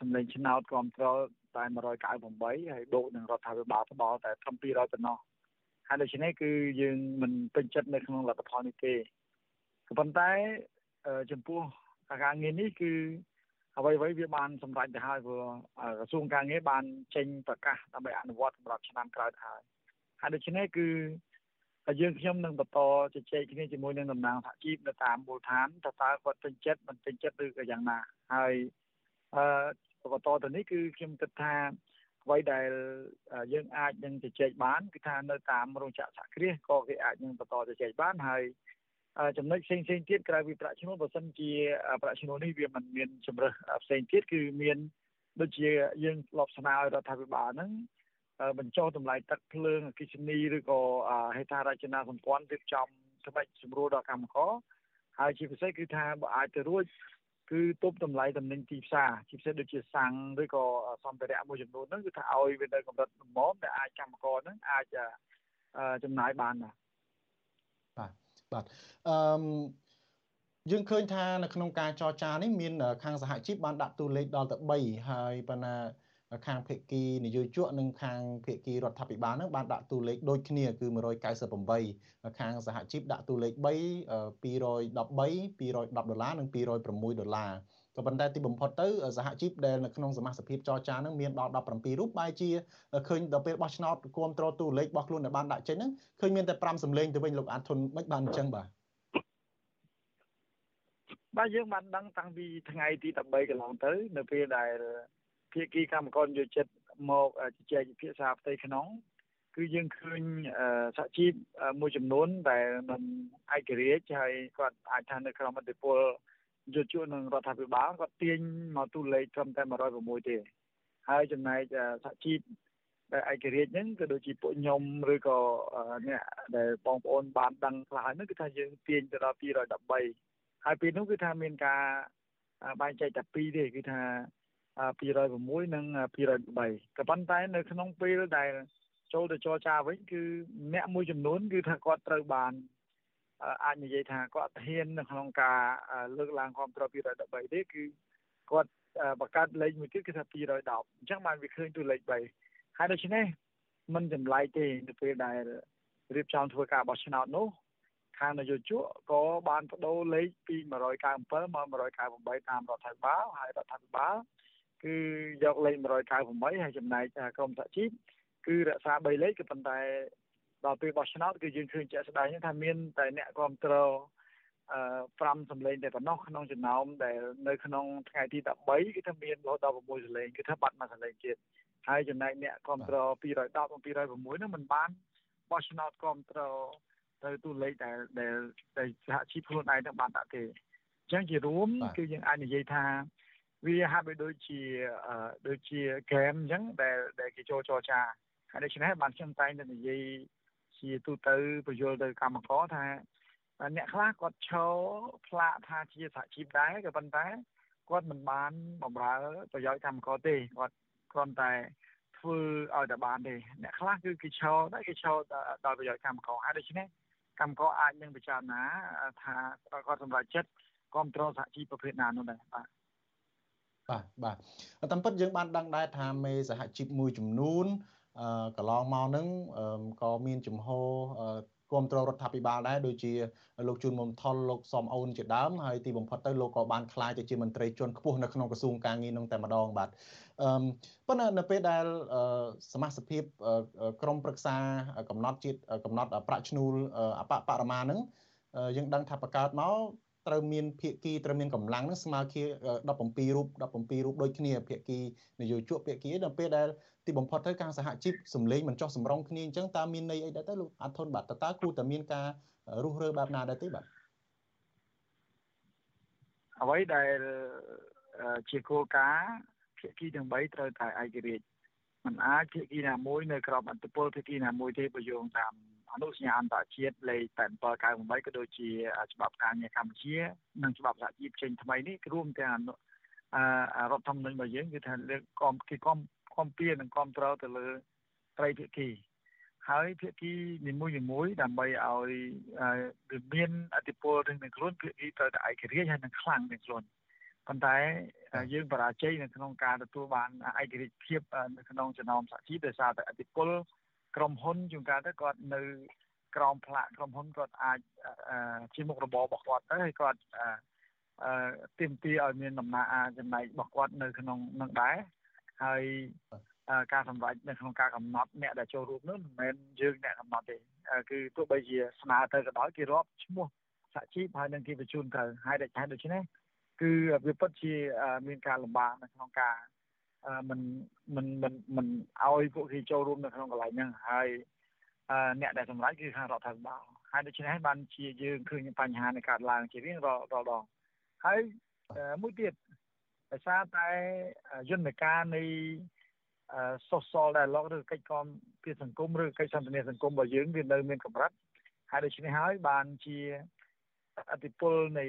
សម្លេងឆ្នោតគ្រប់គ្រងតែ198ហើយបូកនឹងរដ្ឋាភិបាលផ្ដល់តែត្រឹម200ប៉ុណ្ណោះហើយដូច្នេះគឺយើងមិនពេញចិត្តនៅក្នុងលទ្ធផលនេះទេក៏ប៉ុន្តែចំពោះការងារនេះគឺអ្វីៗវាបានសម្រេចទៅហើយព្រោះក្រសួងការងារបានចេញប្រកាសដើម្បីអនុវត្តសម្រាប់ឆ្នាំក្រោយទៅហើយហើយដូច្នេះគឺយើងខ្ញុំនឹងបន្តជជែកគ្នាជាមួយនឹងតំណាងសហជីពនៅតាមមូលដ្ឋានតើតើគាត់ពេញចិត្តមិនពេញចិត្តឬក៏យ៉ាងណាហើយអឺ បន្តទៅនេះគឺខ្ញុំគិតថាអ្វីដែលយើងអាចនឹងជជែកបានគឺថានៅតាមរោងចក្រសហគ្រាសក៏គេអាចនឹងបន្តជជែកបានហើយចំណុចផ្សេងផ្សេងទៀតក្រៅពីប្រាក់ឈ្នួលបើសិនជាប្រាក់ឈ្នួលនេះវាមិនមានជំរើសផ្សេងទៀតគឺមានដូចជាយើងធ្លាប់ស្នើឲ្យរដ្ឋាភិបាលហ្នឹងបញ្ចុះតម្លៃទឹកភ្លើងអគ្គិសនីឬក៏ហេដ្ឋារចនាសម្ព័ន្ធរៀបចំស្បែកស្រួលដល់កម្មករហើយជាពិសេសគឺថាបើអាចទៅរួច គឺទប់តម្លៃតំណែងទីផ្សារជាពិសេសដូចជាសាំងឬក៏សម្ភារៈមួយចំនួនហ្នឹងគឺថាឲ្យវានៅកម្រិតល្មមដែលអាចកម្មករហ្នឹងអាចចំណាយបានបាទបាទបាទអឺយើងឃើញថានៅក្នុងការចរចានេះមានខាងសហជីពបានដាក់តួលេខដល់ទៅ3ហើយប៉ុន្តែ ខាងភេកគីនយោជកនិងខាងភេកគីរដ្ឋាភិបាលនឹងបានដាក់តួលេខដូចគ្នាគឺ198ខាងសហជីពដាក់តួលេខ3 213 210ដុល្លារនិង206ដុល្លារក៏ប៉ុន្តែទីបំផុតទៅសហជីពដែលនៅក្នុងសមាជិកចរចានឹងមានដល់17រូបបែរជាឃើញដល់ពេលបោះឆ្នោតគ្រប់គ្រងតួលេខរបស់ខ្លួនដែលបានដាក់ចេញហ្នឹងឃើញមានតែ5សម្លេងទៅវិញលោកអាតធុនមិនបានអញ្ចឹងបាទបាទយើងបានដឹងតាំងពីថ្ងៃទី13កន្លងទៅ នៅពេលដែល ភាគីកម្មករយោជិតមកជជែកពិភាក្សាផ្ទៃក្នុង គឺយើងឃើញសហជីពមួយចំនួនដែលមិនឯករាជ្យហើយគាត់អាចថានៅក្នុងមតិពលយុទ្ធនឹងរដ្ឋាភិបាលគាត់ទាញមកទូលេខត្រឹមតែ106ទេហើយចំណែកសហជីពដែលឯករាជ្យហ្នឹងក៏ដូចជាពួកខ្ញុំឬក៏អ្នកដែលបងប្អូនបានដឹងខ្លះហើយហ្នឹងគឺថាយើងទាញទៅដល់213ហើយពេលនោះគឺថាមានការបែងចែកតែពីរទេគឺថា 206និង203ក៏ប៉ុន្តែនៅក្នុងពេលដែលចូលទៅចរចាវិញគឺអ្នកមួយចំនួនគឺថាគាត់ត្រូវបានអាចនិយាយថាគាត់ហ៊ាននៅក្នុងការលើកឡើងគ្រប់គ្រង213ទេគឺគាត់បង្កើតលេខមួយទៀតគឺថា210អញ្ចឹងបានវាឃើញទូលេខ3ហើយដូច្នេះมันចម្លែកទេនៅពេលដែលរៀបចំធ្វើការបោះឆ្នោតនោះខាងនយោជកក៏បានបដូរលេខពី197មក198តាមរដ្ឋាភិបាលហើយរដ្ឋាភិបាល គឺយកលេខ198ហើយចំណែកក្រមសហជីពគឺរក្សា3លេខក៏ប៉ុន្តែដល់ពេលបោះឆ្នោតគឺយើងឃើញជាក់ស្ដែងថាមានតែអ្នកគ្រប់គ្រងអឺ5សម្លេងតែប៉ុណ្ណោះក្នុងចំណោមដែលនៅក្នុងថ្ងៃទី13គឺថាមានរហូតដល់6សម្លេងគឺថាបាត់មួយសម្លេងទៀតហើយចំណែកអ្នកគ្រប់គ្រង210និង206នោះมันបានបោះឆ្នោតគ្រប់គ្រងទៅទូលេខដែលដែលសហជីពខ្លួនឯងនឹងបានដាក់ទេអញ្ចឹងជារួមគឺយើងអាចនិយាយថា វាហាក់បីដូចជាដូចជាហ្គេមអញ្ចឹងដែលដែលគេចូលចរចាហើយដូច្នេះបានខ្ញុំតែងតែនិយាយជាទូទៅបញ្យល់ទៅកម្មករថាអ្នកខ្លះគាត់ឈរផ្លាកថាជាសហជីពដែរក៏ប៉ុន្តែគាត់មិនបានបំរើប្រយោជន៍កម្មករទេគាត់គ្រាន់តែធ្វើឲ្យតែបានទេអ្នកខ្លះគឺគេឈរដែរគេឈរដល់ប្រយោជន៍កម្មករហើយដូច្នេះកម្មករអាចនឹងពិចារណាថាគាត់សម្រេចចិត្តគ្រប់គ្រងសហជីពប្រភេទណានោះដែរបាទ បាទបាទតាមពិតយើងបានដឹងដែរថាមេសហជីពមួយចំនួនកន្លងមកនឹងក៏មានចំហគ្រប់គ្រងរដ្ឋាភិបាលដែរដូចជាលោកជួនមុំថុលលោកសំអូនជាដើមហើយទីបំផុតទៅលោកក៏បានក្លាយទៅជាមន្ត្រីជាន់ខ្ពស់នៅក្នុងក្រសួងការងារនឹងតែម្ដងបាទអឺប៉ុន្តែនៅពេលដែលសមាជិកក្រមប្រឹក្សាកំណត់ជាតិកំណត់ប្រាក់ឈ្នួលអបបរមានឹងយើងដឹងថាបង្កើតមក ត្រូវមានភាគីត្រូវមានកម្លាំងនឹងស្មើគ្នា17រូប17រូបដូចគ្នាភាគីនយោជកភាគីដល់ពេលដែលទីបំផុតទៅការសហជីពសម្លេងមិនចោះសម្រងគ្នាអញ្ចឹងតើមានន័យអីដែរទៅលោកអាធុនបាទតើគួរតែមានការរុះរើបែបណាដែរទេបាទអ្វីដែលជាគោលការណ៍ភាគីទាំង3ត្រូវតែឯករាជ្យមិនអាចភាគីណាមួយនៅក្របអន្តពលភាគីណាមួយទេបើយោងតាម អនុសញ្ញាអន្តរជាតិលេខ8798ក៏ដូចជាច្បាប់ការងារកម្ពុជានិងច្បាប់សហជីពចេញថ្មីនេះរួមទាំងអរដ្ឋធម្មនុញ្ញរបស់យើងគឺថាលើកគំគេគំគគាំពៀនិងគ្រប់គ្រងទៅលើត្រីភាគីហើយភាគីនីមួយៗដើម្បីឲ្យវាមានអធិពលនឹងខ្លួនភាគីត្រូវតែឯករាជ្យហើយនឹងខ្លាំងនឹងខ្លួនប៉ុន្តែយើងបរាជ័យនៅក្នុងការទទួលបានឯករាជ្យភាពនៅក្នុងចំណោមសហជីពដោយសារតែអធិពល ក្រុមហ៊ុនជួនកាលទៅគាត់នៅក្រោមផ្លាកក្រុមហ៊ុនគាត់អាចជាមុខរបររបស់គាត់ទៅហើយគាត់អឺទាមទារឲ្យមានដំណើរចំណែករបស់គាត់នៅក្នុងនឹងដែរហើយការសម្រេចនៅក្នុងការកំណត់អ្នកដែលចូលរួមនោះមិនមែនយើងអ្នកកំណត់ទេគឺទោះបីជាស្នើទៅក៏ដោយគេរាប់ឈ្មោះសហជីពហើយនឹងគេបញ្ជូនទៅហើយដែលហេតុដូច្នេះគឺវាពិតជាមានការលំបាកនៅក្នុងការ មិនមិនមិនមិនឲ្យពួកគេចូលរួមនៅក្នុងកន្លែងហ្នឹងហើយអ្នកដែលសម្រេចគឺខាងរដ្ឋាភិបាលហើយដូច្នេះបានជាយើងឃើញបញ្ហានៃការឡើងជារៀងរាល់ដងហើយមួយទៀតដោយសារតែយន្តការនៃ social dialogue ឬកិច្ចគាំពារសង្គមឬកិច្ចសន្ទនាសង្គមរបស់យើងវានៅមានកម្រិតហើយដូច្នេះហើយបានជា អតិពលនៃ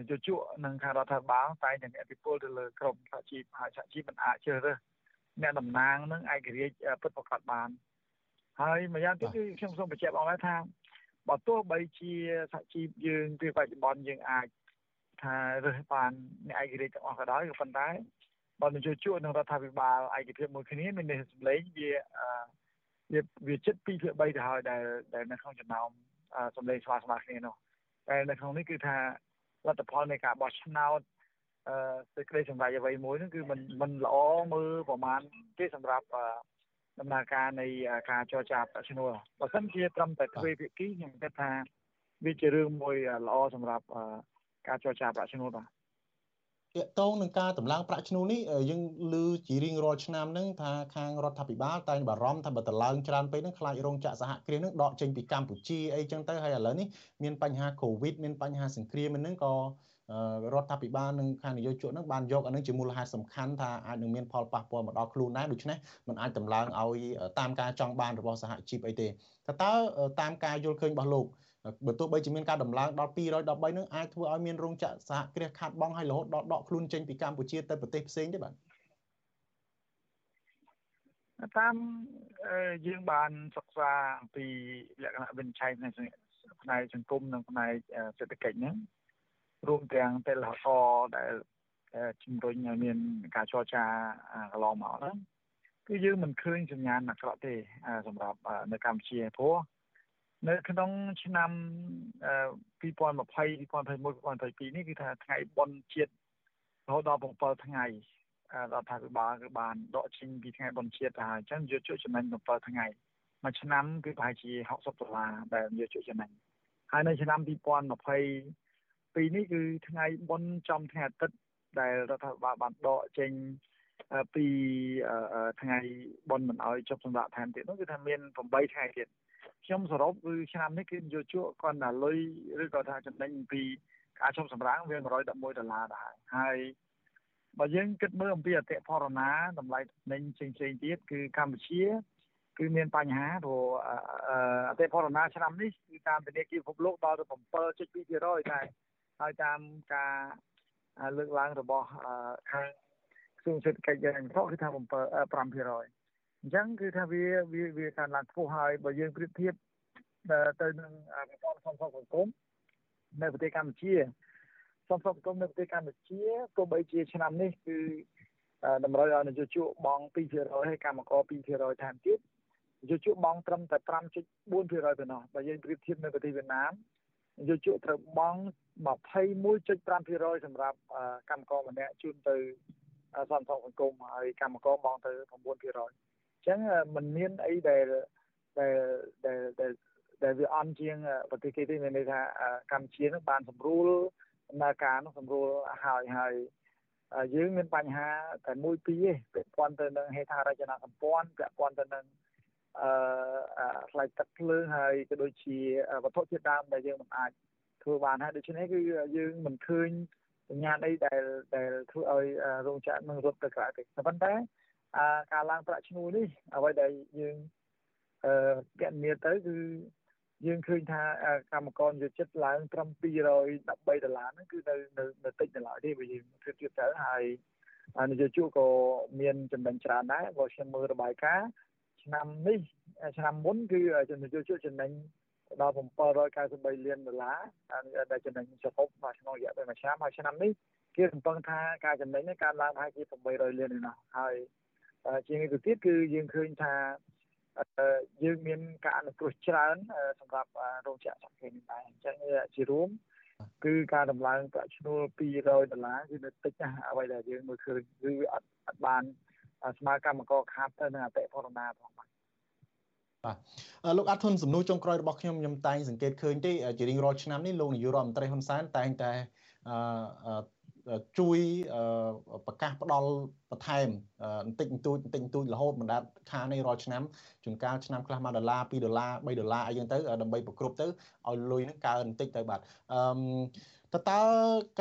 នយោជកនិងខាងរដ្ឋាភិបាលតែតែអតិពលទៅលើក្រមសហជីពហើយសហជីពមិនអាចជ្រើសរើសអ្នកតំណាងនឹងឯករាជ្យពិតប្រាកដបាន ហើយម្យ៉ាងទៀតគឺខ្ញុំសូមបញ្ជាក់បងថាបើទោះបីជាសហជីពយើងពេលបច្ចុប្បន្នយើងអាចថារើសបានអ្នកឯករាជ្យទាំងអស់ក៏ដោយក៏ប៉ុន្តែបើនយោជកនិងរដ្ឋាភិបាលឯកភាពមួយគ្នាមានសម្លេងវាវាវាចិត្ត2ភាគ3ទៅហើយដែលដែលនៅក្នុងចំណោមសម្លេងស្មើស្មើគ្នានោះ តែនៅក្នុងនេះគឺថាលទ្ធផលនៃការបោះឆ្នោតអឺសេចក្តីសម្រេចអ្វីមួយហ្នឹងគឺมันมันល្អមើលប្រហែលទេសម្រាប់ដំណើរការនៃការចរចាប្រាក់ឈ្នួលបើមិនជាត្រឹមតែទ្វេភាគីខ្ញុំគិតថាវាជារឿងមួយល្អសម្រាប់ការចរចាប្រាក់ឈ្នួលបាទ តកតងនឹងការតម្លើងប្រាក់ឈ្នួលនេះយើងឮជារៀងរាល់ឆ្នាំហ្នឹងថាខាងរដ្ឋាភិបាលតែងបារម្ភថាបើតម្លើងច្រើនពេកហ្នឹងខ្លាចរោងចក្រសហគ្រាសហ្នឹងដកចេញពីកម្ពុជាអីចឹងទៅហើយឥឡូវនេះមានបញ្ហាកូវីដមានបញ្ហាសង្គ្រាមហ្នឹងក៏រដ្ឋាភិបាលនិងខាងនយោជកនឹងបានយកអានឹងជាមូលហេតុសំខាន់ថាអាចនឹងមានផលប៉ះពាល់មកដល់ខ្លួនដែរដូច្នេះมันអាចតម្លើងឲ្យតាមការចង់បានរបស់សហជីពអីទេតើតើតាមការយល់ឃើញរបស់លោក បើទោះបីជាមានការដំឡើងដល់213នឹងអាចធ្វើឲ្យមានរោងចក្រសហគ្រាសខាត់បងហើយរហូតដល់ដកខ្លួនចេញពីកម្ពុជាទៅប្រទេសផ្សេងទេបាទតាមយើងបានសិក្សាអំពីលក្ខណៈវិនិច្ឆ័យផ្នែកសង្គមនិងផ្នែកសេដ្ឋកិច្ចហ្នឹងរួមទាំងទិលហកដែលជំរុញឲ្យមានការចរចាកន្លងមកហ្នឹងគឺយើងមិនឃើញសញ្ញាណអាក្រក់ទេសម្រាប់នៅកម្ពុជាព្រោះ នៅក្នុងឆ្នាំ2020 2021 2022នេះគឺថាថ្ងៃបុណ្យជាតិរហូតដល់7ថ្ងៃរដ្ឋាភិបាលគឺបានដកចេញពីថ្ងៃបុណ្យជាតិទៅហើយអញ្ចឹងយកជក់ចំណេញ7ថ្ងៃមួយឆ្នាំគឺប្រហែលជា60ដុល្លារដែលយកជក់ចំណេញហើយនៅឆ្នាំ2020ពីនេះគឺថ្ងៃបុណ្យចំថ្ងៃអាទិត្យដែលរដ្ឋាភិបាលបានដកចេញពីថ្ងៃបុណ្យមិនអោយចុះសម្រាប់ថែមទៀតនោះគឺថាមាន8ថ្ងៃទៀត ខ្ញុំសរុបគឺឆ្នាំនេះគឺយោជកគាត់តែលុយឬក៏ថាចំណេញពីការជុំសម្រាំងវា111ដុល្លារដែរហើយបើយើងគិតមើលអំពីអតិផរណាតម្លៃចំណេញផ្សេងផ្សេងទៀតគឺកម្ពុជាគឺមានបញ្ហាព្រោះអតិផរណាឆ្នាំនេះគឺតាមធនាគារពិភពលោកដល់ទៅ7.2%ដែរហើយតាមការលើកឡើងរបស់ខាងក្រសួងសេដ្ឋកិច្ចយ៉ាងបន្តគឺថា7 5%អ ញ្ចឹងគឺថាវាវាវាកើនឡើងខ្ពស់ហើយបើយើងប្រៀបធៀបទៅនឹងប្រព័ន្ធសំសុខសង្គមនៅប្រទេសកម្ពុជាសំសុខសង្គមនៅប្រទេសកម្ពុជាទោះបីជាឆ្នាំនេះគឺតម្រូវឲ្យនយោជកបង់2%ហើយកម្មករ2%ថែមទៀតនយោជកបង់ត្រឹមតែ5.4%ប៉ុណ្ណោះបើយើងប្រៀបធៀបនៅប្រទេសវៀតណាមនយោជកត្រូវបង់21.5%សម្រាប់កម្មករម្នាក់ជូនទៅសន្តិសុខសង្គមហើយកម្មករបង់ទៅ9%អញ្ចឹងมันមានអីដែលដែលដែលដែលវាអន់ជាងប្រទេសគេទេមានន័យថាកម្ពុជានឹងបានសម្រួលដំណើរការនោះសម្រួលហើយហើយយើងមានបញ្ហាតែមួយពីរទេពាក់ព័ន្ធទៅនឹងហេដ្ឋារចនាសម្ព័ន្ធពាក់ព័ន្ធទៅនឹងអឺថ្លៃទឹកភ្លើងហើយក៏ដូចជាវត្ថុធាតុដើមដែលយើងមិនអាចធ្វើបានហើយដូច្នេះគឺយើងមិនឃើញសញ្ញាណអីដែលដែលធ្វើឲ្យរោងចក្រនឹងរត់ទៅក្រៅទេប៉ុន្តែ ការឡើងប្រាក់ឈ្នួលនេះអ្វីដែលយើងអឺកណនីទៅគឺយើងឃើញថាកម្មករយុចិត្តឡើងត្រឹម213ដុល្លារហ្នឹងគឺនៅនៅនៅតិចនៅឡើយទេបើយើងធៀបទៅហើយនយោជកក៏មានចំណេញច្រើនដែរបើខ្ញុំមើលរបាយការណ៍ឆ្នាំនេះឆ្នាំមុនគឺនយោជកចំណេញដល់793លានដុល្លារដែលចំណេញសរុបមកក្នុងរយៈពេលមួយឆ្នាំហើយឆ្នាំនេះគេរំពឹងថាការចំណេញនេះកើនឡើងប្រហែលជា800លានឯណោះហើយ ជាងនេះទៅទៀតគឺយើងឃើញថាយើងមានការអនុគ្រោះច្រើនសម្រាប់រោងចក្រសហគ្រាសនេះដែរអញ្ចឹងជារួមគឺការដំឡើងប្រាក់ឈ្នួល200ដុល្លារគឺនៅតិចណាស់អ្វីដែលយើងមើលឃើញគឺអត់អត់បានស្មើកម្មករខាត់ទៅនឹងអតិផរណាផងបាទបាទលោកអាត់ធុនសំណួរចុងក្រោយរបស់ខ្ញុំខ្ញុំតែងសង្កេតឃើញទេជារៀងរាល់ឆ្នាំនេះលោកនាយករដ្ឋមន្ត្រីហ៊ុនសែនតែងតែ ជួយប្រកាសផ្ដល់បន្ថែមបន្តិចបន្តួចបន្តិចបន្តួចរហូតមិនដាច់ខាននេះរាល់ឆ្នាំជួនកាលឆ្នាំខ្លះ1ដុល្លារ2ដុល្លារ3ដុល្លារអីចឹងទៅដើម្បីប្រគ្រប់ទៅឲ្យលុយហ្នឹងកើបន្តិចទៅបាទអឺតើតើ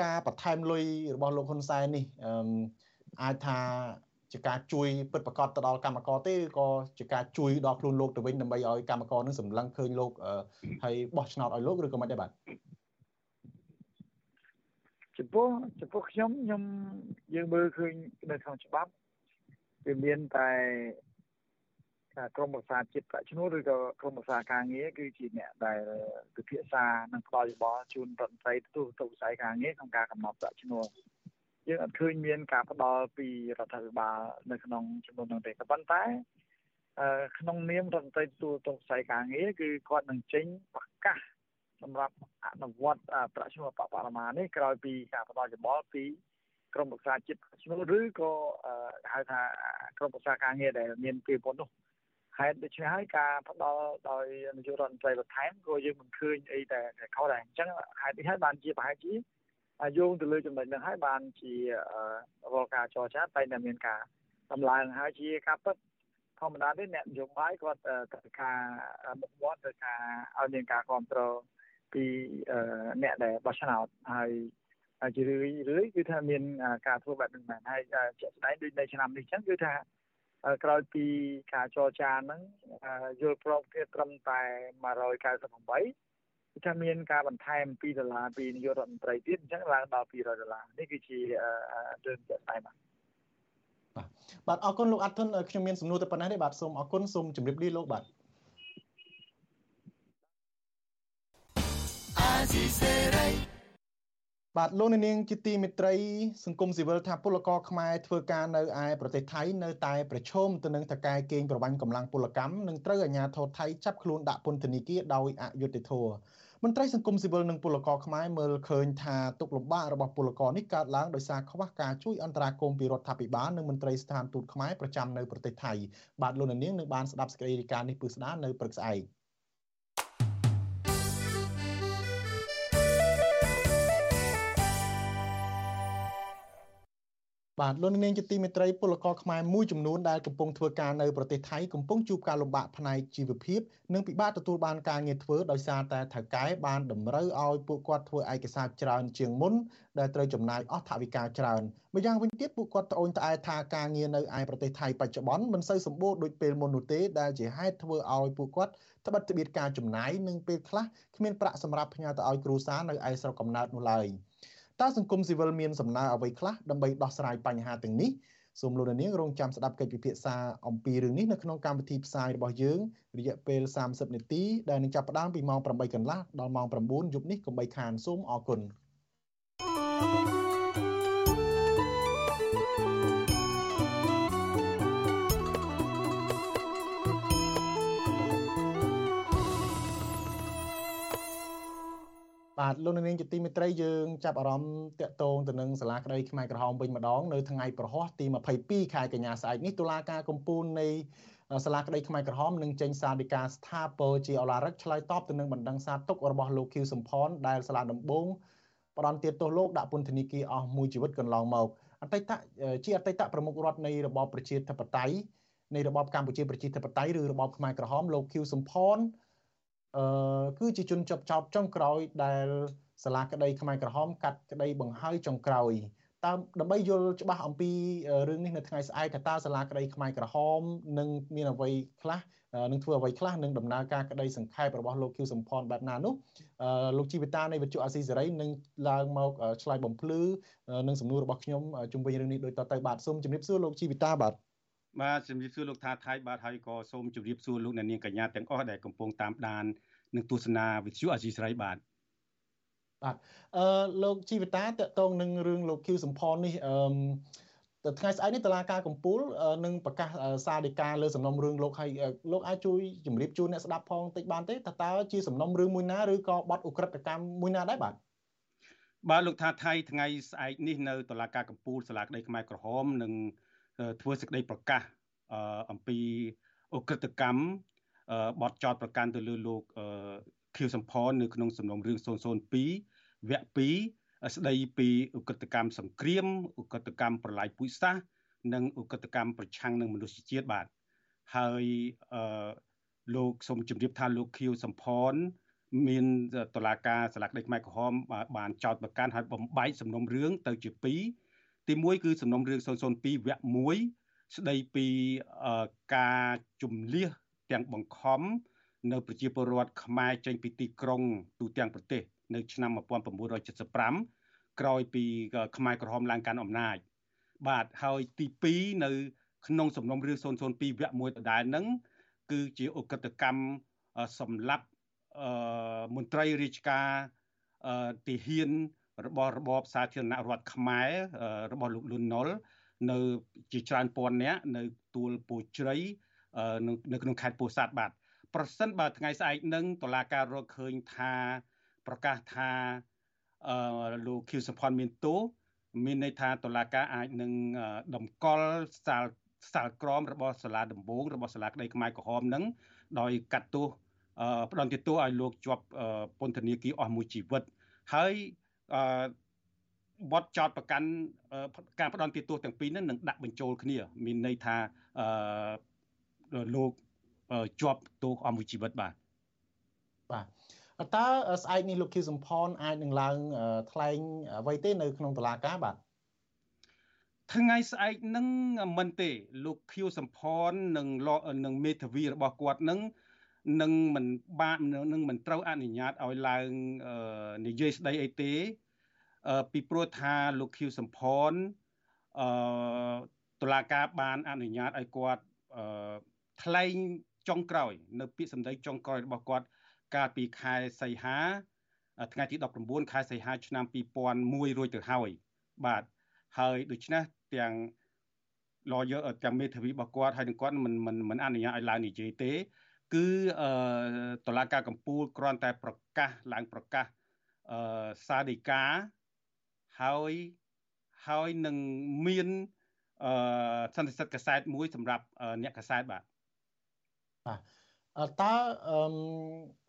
ការបន្ថែមលុយរបស់លោកហ៊ុនសែននេះអាចថាជាការជួយពិតប្រាកដទៅដល់កម្មករទេក៏ជាការជួយដល់ខ្លួនលោកទៅវិញដើម្បីឲ្យកម្មករនឹងសម្លឹងឃើញលោកហើយបោះឆ្នោតឲ្យលោកឬក៏មិនដែរបាទ ចំពោះចំពោះខ្ញុំខ្ញុំយើងមើលឃើញនៅក្នុងច្បាប់វាមានតែក្រមប្រសាជាតិប្រាក់ឈ្នួលឬក៏ក្រមប្រសាការងារគឺជាអ្នកដែលពិភាក្សានិងផ្ដល់យោបល់ជូនរដ្ឋមន្ត្រីទូទៅវិស័យការងារក្នុងការកំណត់ប្រាក់ឈ្នួលយើងអត់ឃើញមានការផ្ដល់ពីរដ្ឋាភិបាលនៅក្នុងចំនួននោះទេក៏ប៉ុន្តែក្នុងនាមរដ្ឋមន្ត្រីទូទៅវិស័យការងារគឺគាត់នឹងចេញប្រកាស សម្រាប់អនុវត្តប្រាក់ឈ្នួលបបរមានេះក្រោយពីការផ្ដល់យោបល់ពីក្រមប្រឹក្សាជាតិឈ្នួលឬក៏ហៅថាក្រមប្រឹក្សាការងារដែលមានពីមុននោះហេតុដូច្នេះហើយការផ្ដល់ដោយនាយករដ្ឋមន្ត្រីបន្ថែមក៏យើងមិនឃើញអីតែខុសដែរអញ្ចឹងហេតុនេះហើយបានជាប្រហែលជាយោងទៅលើចំណុចនេះហើយបានជារាល់ការចរចាតែតែមានការតម្លើងហើយជាការពិតធម្មតាទេអ្នកនយោបាយគាត់ត្រូវការមុខមាត់ត្រូវការឲ្យមានការគ្រប់គ្រង ពីអ្នកដែលបោះឆ្នោតហើយជារឿយរឿយគឺថាមានការធ្វើបែបនេះមែនហើយជាក់ស្ដែងដូចនៅឆ្នាំនេះចឹងគឺថាក្រោយពីការចរចាហ្នឹងយល់ព្រមគ្នាត្រឹមតែ198គឺថាមានការបន្ថែម2ដុល្លារពីនាយករដ្ឋមន្ត្រីទៀតអញ្ចឹងឡើងដល់200ដុល្លារនេះគឺជារឿងជាក់ស្ដែងបាទបាទអរគុណលោកអាត់ធុនខ្ញុំមានសំណួរតែប៉ុណ្ណេះទេបាទសូមអរគុណសូមជម្រាបលាលោកបាទ ស៊ីសេរីបាទលោកនាងជាទីមេត្រីសង្គមស៊ីវិលថាពលករខ្មែរធ្វើការនៅឯប្រទេសថៃនៅតែប្រឈមទៅនឹងថកែកេងប្រវ័ញ្ចកម្លាំងពលកម្មនិងត្រូវអាជ្ញាធរថៃចាប់ខ្លួនដាក់ពន្ធនាគារដោយអយុត្តិធម៌មន្ត្រីសង្គមស៊ីវិលនិងពលករខ្មែរមើលឃើញថាទុកលំបាករបស់ពលករនេះកើតឡើងដោយសារខ្វះការជួយអន្តរាគមន៍ពីរដ្ឋាភិបាលនិងមន្ត្រីស្ថានទូតខ្មែរប្រចាំនៅប្រទេសថៃបាទលោកនាងនឹងបានស្ដាប់សេចក្តីរាយការណ៍នេះពឹស្ដានៅព្រឹកស្អែក បាទលោកនាងជាទីមេត្រីពលករខ្មែរមួយចំនួនដែលកំពុងធ្វើការនៅប្រទេសថៃកំពុងជួបការលំបាកផ្នែកជីវភាពនិងពិបាកទទួលបានការងារធ្វើដោយសារតែថៅកែបានតម្រូវឲ្យពួកគាត់ធ្វើឯកសារច្រើនជាងមុនដែលត្រូវចំណាយអស់ថវិកាច្រើនម្យ៉ាងវិញទៀតពួកគាត់ត្អូញត្អែថាការងារនៅឯប្រទេសថៃបច្ចុប្បន្នមិនសូវសម្បូរដូចពេលមុននោះទេដែលជាហេតុធ្វើឲ្យពួកគាត់ត្បិតត្បៀតការចំណាយនិងពេលខ្លះគ្មានប្រាក់សម្រាប់ផ្ញើទៅឲ្យគ្រួសារនៅឯស្រុកកំណើតនោះឡើយ។ តើសង្គមស៊ីវិលមានសំណើអ្វីខ្លះដើម្បីដោះស្រាយបញ្ហាទាំងនេះសូមលោកនាងរងចាំស្ដាប់កិច្ចពិភាក្សាអំពីរឿងនេះនៅក្នុងកម្មវិធីផ្សាយរបស់យើងរយៈពេល30នាទីដែលនឹងចាប់ផ្ដើមពីម៉ោង8កន្លះដល់ម៉ោង9យប់នេះកុំបីខានសូមអរគុណ thank you បាទលោកនាងជាទីមេត្រីយើងចាប់អារម្មណ៍តាក់ទងទៅនឹងសាលាក្តីខ្មែរក្រហមវិញម្ដងនៅថ្ងៃប្រហ័សទី22ខែកញ្ញាស្អែកនេះតុលាការកំពូលនៃសាលាក្តីខ្មែរក្រហមនឹងចេញសារដីកាស្ថាពរជាអឡារឹកឆ្លើយតបទៅនឹងបណ្ដឹងសារទុករបស់លោកខៀវសំផនដែលសាលាដំបងផ្ដន់ទាទោសលោកដាក់ពន្ធនាគារអស់មួយជីវិតកន្លងមកអតីតជាអតីតប្រមុខរដ្ឋនៃរបបប្រជាធិបតេយ្យនៃរបបកម្ពុជាប្រជាធិបតេយ្យឬរបបខ្មែរក្រហមលោកខៀវសំផន អឺគឺជាជនជាប់ចោតចុងក្រោយដែលសាលាក្តីខ្មែរក្រហមកាត់ក្តីបង្ហើយចុងក្រោយតាមដើម្បីយល់ច្បាស់អំពីរឿងនេះនៅថ្ងៃស្អែកថាតើសាលាក្តីខ្មែរក្រហមនឹងមានអ្វីខ្លះនឹងធ្វើអ្វីខ្លះនឹងដំណើរការក្តីសង្ខេបរបស់លោកខៀវសំផនបែបណានោះលោកជីវិតានៃវិទ្យុអាស៊ីសេរីនឹងឡើងមកឆ្លើយបំភ្លឺនឹងសំណួររបស់ខ្ញុំជុំវិញរឿងនេះដូចតទៅបាទសូមជម្រាបសួរលោកជីវិតាបាទ បាទជំរាបសួរលោកថាថៃបាទហើយក៏សូមជម្រាបសួរលោកអ្នកនាងកញ្ញាទាំងអស់ដែលកំពុងតាមដាននឹងទស្សនាវិទ្យុអាស៊ីសេរីបាទបាទអឺលោកជីវតាតកតងនឹងរឿងលោកឃីវសំផននេះអឺថ្ងៃស្អែកនេះតឡាការកំពូលនឹងប្រកាសសារដីកាលើសំណុំរឿងលោកហើយលោកអាចជួយជម្រាបជូនអ្នកស្ដាប់ផងតិចបានទេតើតើជាសំណុំរឿងមួយណាឬក៏បទឧក្រិដ្ឋកម្មមួយណាដែរបាទបាទលោកថាថៃថ្ងៃស្អែកនេះនៅតុលាការកំពូលសាលាក្តីខ្មែរក្រហមនឹង ធ្វើសេចក្តីប្រកាសអំពីឧក្រិដ្ឋកម្មបទចោតប្រកាន់ទៅលើលោកខៀវសំផននៅក្នុងសំណុំរឿង002វគ្គ2ស្ដីពីឧក្រិដ្ឋកម្មសង្គ្រាមឧក្រិដ្ឋកម្មប្រឡាយពូជសាសន៍និងឧក្រិដ្ឋកម្មប្រឆាំងនឹងមនុស្សជាតិបាទហើយអឺលោកសូមជម្រាបថាលោកខៀវសំផនមានតឡាការសាលាក្តីខ្មែរក្រហមបានចោទប្រកាន់ហើយបំបែកសំណុំរឿងទៅជា2 ទី1គឺសំណុំរឿង002វគ្គ1ស្ដីពីការជំលះទាំងបង្ខំនៅប្រជាពលរដ្ឋខ្មែរចេញពីទីក្រុងទូទាំងប្រទេស នៅឆ្នាំ1975ក្រោយពីខ្មែរក្រហមឡើងកាន់អំណាចបាទហើយទី2នៅ ក្នុងសំណុំរឿង002វគ្គ1ដដែលហ្នឹងគឺជាអកតកម្មសម្រាប់មន្ត្រីរាជការទាហាន របស់របបសាធារណរដ្ឋខ្មែររបស់លោកលុនណុលនៅជាច្រើនពាន់នាក់នៅទួលពោជ្រៃនៅក្នុងខេត្តពោធិ៍សាត់បាទប្រសិនបើថ្ងៃស្អែកនឹងតុលាការរកឃើញថាប្រកាសថាអឺលោកខៀវសុផាន់មានទោសមានន័យថាតុលាការអាចនឹងតម្កល់សាលសាលក្រមរបស់សាលាដំបងរបស់សាលាក្តីខ្មែរក្រហមនឹងដោយកាត់ទោសផ្ដន់ទោសឲ្យលោកជាប់ពន្ធនាគារអស់មួយជីវិតហើយ អឺបទចោតប្រកាន់ការផ្ដន់ទោសទាំងពីរនេះនឹងដាក់បញ្ចូលគ្នា មានន័យថាអឺលោកជាប់ទោសអស់មួយជីវិតបាទបាទតើស្អែកនេះលោកខៀវសំផនអាចនឹងឡើងថ្លែងអ្វីទេនៅក្នុងតុលាការបាទថ្ងៃស្អែកនឹងមិនទេ លោកខៀវសំផននិងនឹងមេធាវីរបស់គាត់នឹង នឹងមិនបាននឹងមិនត្រូវអនុញ្ញាតឲ្យឡើងនិយាយស្ដីអីទេពីព្រោះថាលោកខៀវសំផនអឺតុលាការបានអនុញ្ញាតឲ្យគាត់ថ្លែងចុងក្រោយ នៅពាក្យសម្ដីចុងក្រោយរបស់គាត់ កាលពីខែសីហាថ្ងៃទី19ខែសីហាឆ្នាំ2001រួចទៅហើយបាទហើយដូច្នេះទាំង lawyer ទាំងមេធាវីរបស់គាត់ហើយនឹងគាត់មិនមិនមិនអនុញ្ញាតឲ្យឡើងនិយាយទេ គឺអឺតឡាការកម្ពុជាគ្រាន់តែប្រកាសឡើងប្រកាសអឺសាដីកាហើយហើយនឹងមានអឺសន្និសិទកសែតមួយសម្រាប់អ្នកកសែតបាទបាទតើ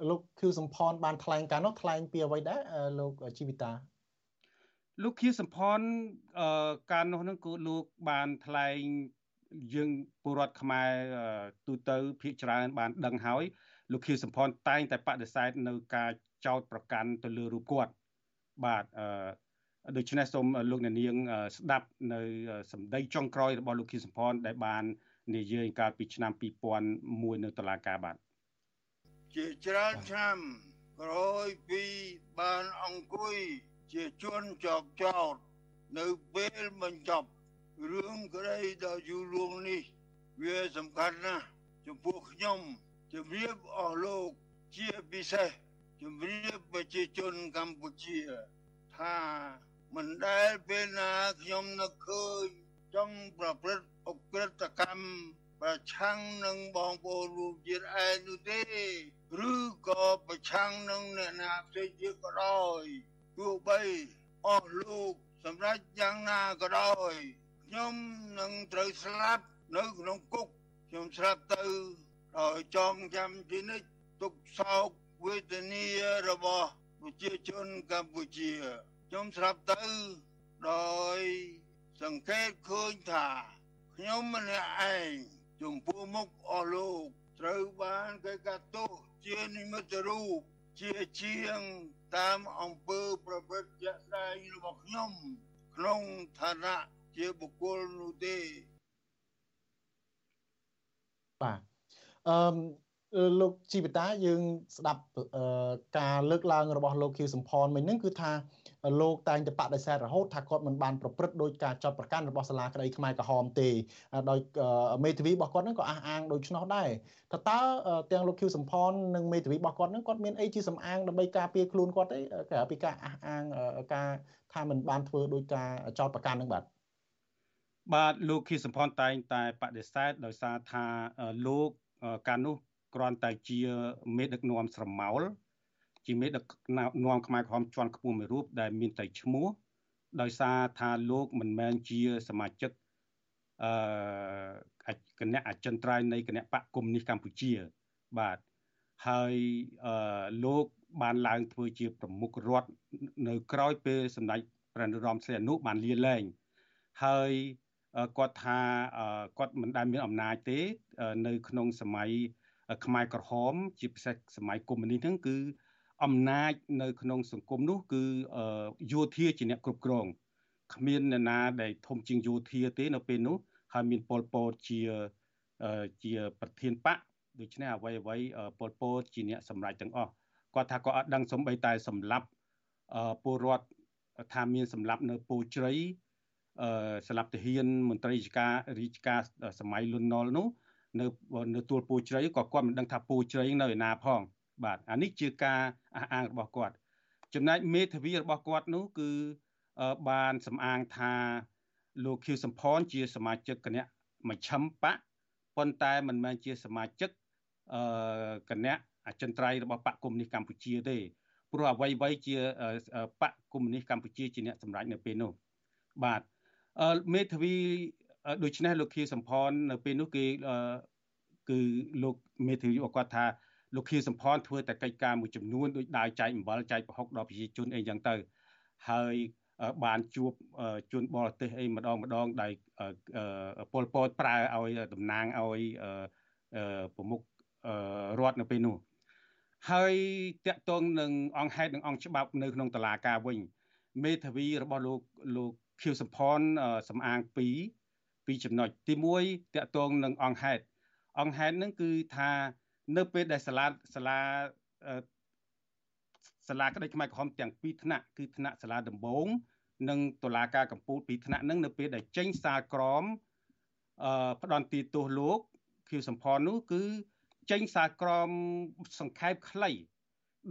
លោកខៀវសំផនបានថ្លែងការនោះថ្លែងពីអ្វីដែរលោកជីវិតាលោកខៀវសំផនការនោះនឹងគឺលោកបានថ្លែង យើងពលរដ្ឋខ្មែរទូទៅភាគច្រើន បានដឹងហើយលោកខៀវសំផនតែងតែបដិសេធនៅការចោទប្រកាន់ទៅលើរូបគាត់បាទអឺដូច្នេះសូមលោកអ្នកនាង ស្ដាប់នៅសម្ដីចុងក្រោយរបស់លោកខៀវសំផនដែលបាននិយាយកាលពីឆ្នាំ2001នៅតុលាការបាទជាច្រើនឆ្នាំក្រោយពីបានអង្គុយជាជនជាប់ចោតនៅពេលបញ្ចប់ រឿងក្តីដ៏យូរលួងនេះ វាសំខាន់ណាស់ចំពោះខ្ញុំជំរាបអស់លោកជាពិសេសជំរាបប្រជាជនកម្ពុជា ថាមិនដែលពេលណាខ្ញុំនឹកឃើញចង់ប្រព្រឹត្តអក្រិតកម្មប្រឆាំងនឹងបងប្អូនរួមជាតិឯងនោះទេឬក៏ប្រឆាំងនឹងអ្នកណាផ្សេងទៀតក៏ដោយទោះបីអស់លោកសម្រាប់យ៉ាងណាក៏ដោយ ខ្ញុំនឹងត្រូវស្លាប់នៅក្នុងគុកខ្ញុំស្លាប់ទៅដោយចងចាំជានិច្ចទុកសោកវេទនារបស់ប្រជាជនកម្ពុជាខ្ញុំស្លាប់ទៅដោយសង្កេតឃើញថាខ្ញុំម្នាក់ឯងចំពោះមុខអស់លោកត្រូវបានគេកាត់ទោសជានិមិត្តរូបជាជាងតាមអង្គើប្រព្រឹត្តជាក់ស្ដែងរបស់ខ្ញុំក្នុងឋានៈ ជាបុគ្គលនោះទេបាទអឺលោកជីវតាយើងស្ដាប់ការលើកឡើងរបស់លោកខៀវសំផនមិញហ្នឹងគឺថាលោកតែងតែបដិសេធរហូតថាគាត់មិនបានប្រព្រឹត្តដោយការចាត់ប្រកាន់របស់សាលាក្តីខ្មែរក្រហមទេដោយមេធាវីរបស់គាត់ហ្នឹងក៏អះអាងដូច្នោះដែរតើតើទាំងលោកខៀវសំផននិងមេធាវីរបស់គាត់ហ្នឹងគាត់មានអីជាសំអាងដើម្បីការពារខ្លួនគាត់ទេក្រៅពីការអះអាងការថាមិនបានធ្វើដោយការចោទប្រកាន់ហ្នឹងបាទ បាទលោកខៀវសំផនតែងតែបដិសេធដោយសារថាលោកកាលនោះគ្រាន់តែជាមេដឹកនាំស្រមោលជាមេដឹកនាំខ្មែរក្រហមជាន់ខ្ពស់មួយរូបដែលមានតែឈ្មោះដោយសារថាលោកមិនមែនជាសមាជិកអឺគណៈអចិន្ត្រៃយ៍នៃគណៈបកកុម្មុយនីសកម្ពុជា បាទហើយអឺលោកបានឡើងធ្វើជាប្រមុខរដ្ឋនៅក្រោយពេលសម្ដេចព្រះនរោត្តមសីហនុបានលាលែងហើយ គាត់ថាគាត់មិនដែលមានអំណាចទេ នៅក្នុងសម័យខ្មែរក្រហម ជាពិសេសសម័យកុម្មុយនីសហ្នឹងគឺអំណាចនៅក្នុងសង្គមនោះគឺយោធាជាអ្នកគ្រប់គ្រងគ្មាននរណាដែលធំជាងយោធាទេនៅពេលនោះហើយមានប៉ុលពតជាជាប្រធានបកដូច្នេះអ្វីអ្វីប៉ុលពតជាអ្នកសម្រេចទាំងអស់គាត់ថាគាត់អត់ដឹងសំបីតែសម្លាប់ពលរដ្ឋថាមានសម្លាប់នៅពូជ្រៃ អឺសម្លាប់ទាហានមន្ត្រីរាជការរាជការសម័យលន់ណុលនោះនៅនៅទួលពូជ្រៃក៏គាត់មិនដឹងថាពូជ្រៃនៅឯណាផង បាទអានេះជាការអះអាងរបស់គាត់ ចំណែកមេធាវីរបស់គាត់នោះគឺបានសំអាងថាលោកខៀវសំផនជាសមាជិកគណៈមជ្ឈិមបកប៉ុន្តែមិនមែនជាសមាជិកអឺគណៈអចិន្ត្រៃយ៍របស់បកកុម្មុយនីសកម្ពុជាទេព្រោះអ្វីអ្វីជាបកកុម្មុយនីសកម្ពុជាជាអ្នកសម្រេចនៅពេលនោះបាទ មេធាវីដូច្នេះលោកខៀវសំផននៅពេលនោះគេគឺលោកមេធាវីគាត់ថាលោកខៀវសំផនធ្វើតែកិច្ចការមួយចំនួនដោយដាវចែកអំបិលចែកប្រហុកដល់ប្រជាជនអីយ៉ាងទៅហើយបានជួបជនបរទេសអីម្ដងម្ដងដែលពលពតប្រើឲ្យតំណាងឲ្យប្រមុខរដ្ឋនៅពេលនោះហើយតកតងនឹងអង្គហេតុនិងអង្គច្បាប់នៅក្នុងតឡាការវិញមេធាវីរបស់លោកលោក ខៀវសំផនសំអាងពីរពីរចំណុចទី1តកតងនឹងអង្គហេតុអង្គហេតុនឹងគឺថានៅពេលដែលសាលាសាលាសាលាក្តីខ្មែរក្រហមទាំងពីរថ្នាក់គឺថ្នាក់សាលាដំបងនិងតុលាការកំពូលពីរថ្នាក់នឹងនៅពេលដែលចេញសារក្រមអឺផ្ដន់ទីទោសលោកខៀវសំផននោះគឺចេញសារក្រមសង្ខេបខ្លី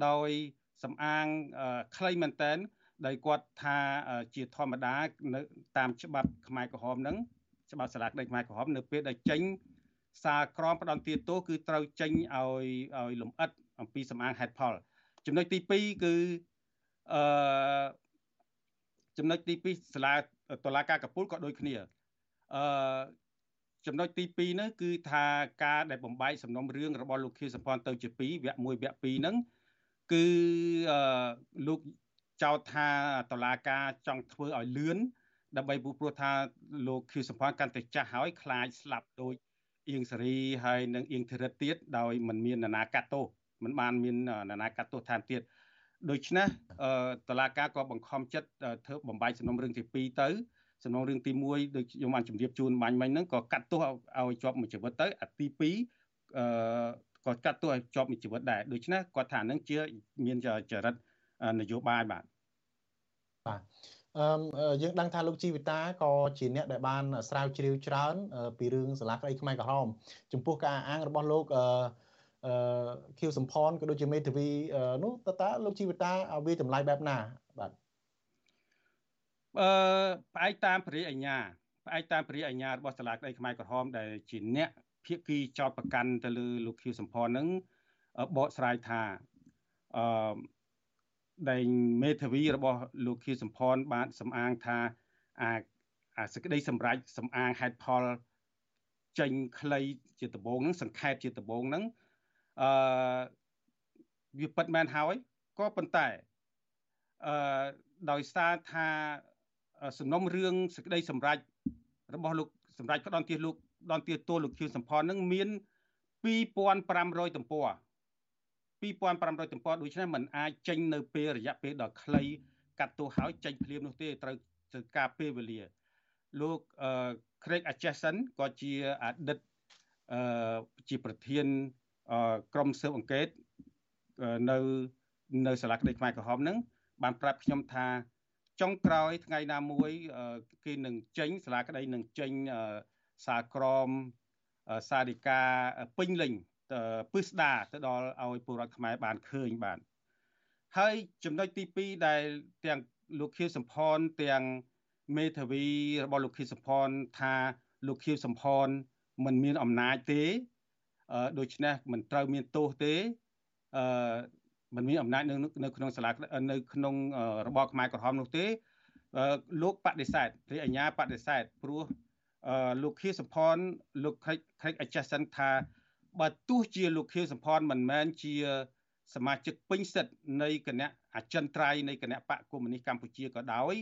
ដោយសំអាងខ្លីមែនតែន ដោយគាត់ថាជាធម្មតានៅតាមច្បាប់ខ្មែរក្រហមហ្នឹងច្បាប់សាលាក្តីខ្មែរក្រហមនៅពេលដែលចេញសារក្រមផ្ដន់ទាទោគឺត្រូវចេញឲ្យឲ្យលំអិតអំពីសំអាងហេតុផល ចំណុចទី2គឺអឺចំណុចទី2សាលាតុលាការកពូលក៏ដូចគ្នាអឺចំណុចទី2នោះគឺថាការដែលបំបែកសំណុំរឿងរបស់លោកខៀវសំផនទៅជា2វគ្គ1វគ្គ2ហ្នឹងគឺអឺលោក ចោទថាតឡាការចង់ធ្វើឲ្យលឿនដើម្បីព្រោះថាលោកខៀវសំផនកាន់តែចាស់ហើយខ្លាចស្លាប់ដូចអៀងសេរីហើយនិងអៀងធិរិតទៀតដោយមិនមាននរណាកាត់ទោសមិនបានមាននរណាកាត់ទោសថែមទៀតដូច្នេះតឡាការក៏បង្ខំចិត្តធ្វើបំបាយសំណុំរឿងទី2ទៅសំណុំរឿងទី1ដូចខ្ញុំបានជម្រាបជូនបាញ់មិញហ្នឹងក៏កាត់ទោសឲ្យជាប់មួយជីវិតទៅអាទី2អឺក៏កាត់ទោសឲ្យជាប់មួយជីវិតដែរដូច្នេះគាត់ថាហ្នឹងជាមានចរិតនយោបាយបាទ បាទអឺយើងដឹងថាលោកជីវិតាក៏ជាអ្នកដែលបានស្រាវជ្រាវច្រើន ពីរឿងសាលាក្តីខ្មែរក្រហមចំពោះការអាងរបស់លោកអឺអឺខៀវសំផនក៏ដូចជាមេធាវីនោះតើតើលោកជីវិតាវាចម្លើយបែបណាបាទអឺផ្អែកតាមព្រះអញ្ញាផ្អែកតាមព្រះអញ្ញារបស់សាលាក្តីខ្មែរក្រហមដែលជាអ្នកភាគីចោតប្រកាន់ទៅលើលោកខៀវសំផននឹងបកស្រាយថាអឺ ដែលមេធាវីរបស់លោកខៀវសំផនបានសំអាងថាអាអាសេចក្តីសម្រេចសំអាងហេតុផលចេញខ្លីជាដំបងហ្នឹងសង្ខេបជាដំបងហ្នឹងអឺវាពិតមែនហើយក៏ប៉ុន្តែអឺដោយសារថាសំណុំរឿងសេចក្តីសម្រេចរបស់លោកសម្រេចផ្ដន់ទាសលោកផ្ដន់ទាសទោសលោកខៀវសំផនហ្នឹងមាន2500ទំព័រ 2500ទំព័រដូច្នេះมันអាចចេញនៅពេលរយៈពេលដ៏ខ្លីកាត់ទោសហើយចេញភ្លាមនោះទេត្រូវទៅការពេលវេលាលោក Craig Atchison ក៏ជាអតីតអឺជាប្រធានក្រុមស៊ើបអង្កេតនៅនៅសាលាក្តីខ្មែរក្រហមហ្នឹងបានប្រាប់ខ្ញុំថាចុងក្រោយថ្ងៃណាមួយ គេនឹងចេញសាលាក្តីនឹងចេញសារក្រមសារិកាពេញលេញ ពឹស្ដាទៅដល់ឲ្យពលរដ្ឋខ្មែរបានឃើញបានហើយចំណុចទី2ដែលទាំងលោកខៀវសំផនទាំងមេធាវីរបស់លោកខៀវសំផនថាលោកខៀវសំផនមិនមានអំណាចទេដូច្នេះមិនត្រូវមានទោសទេអឺមិនមានអំណាចនៅនៅក្នុងសាលានៅក្នុងរបបខ្មែរក្រហមនោះទេលោកបដិសេធព្រះអញ្ញាបដិសេធព្រោះលោកខៀវសំផនលោកខេចខេចអច្ចាសិនថា បើទោះជាលោកខៀវសំផនមិនមែនជាសមាជិកពេញសិទ្ធនៃគណៈអចិន្ត្រៃយ៍នៃគណៈបកកុម្មុយនីសកម្ពុជាក៏ដោយ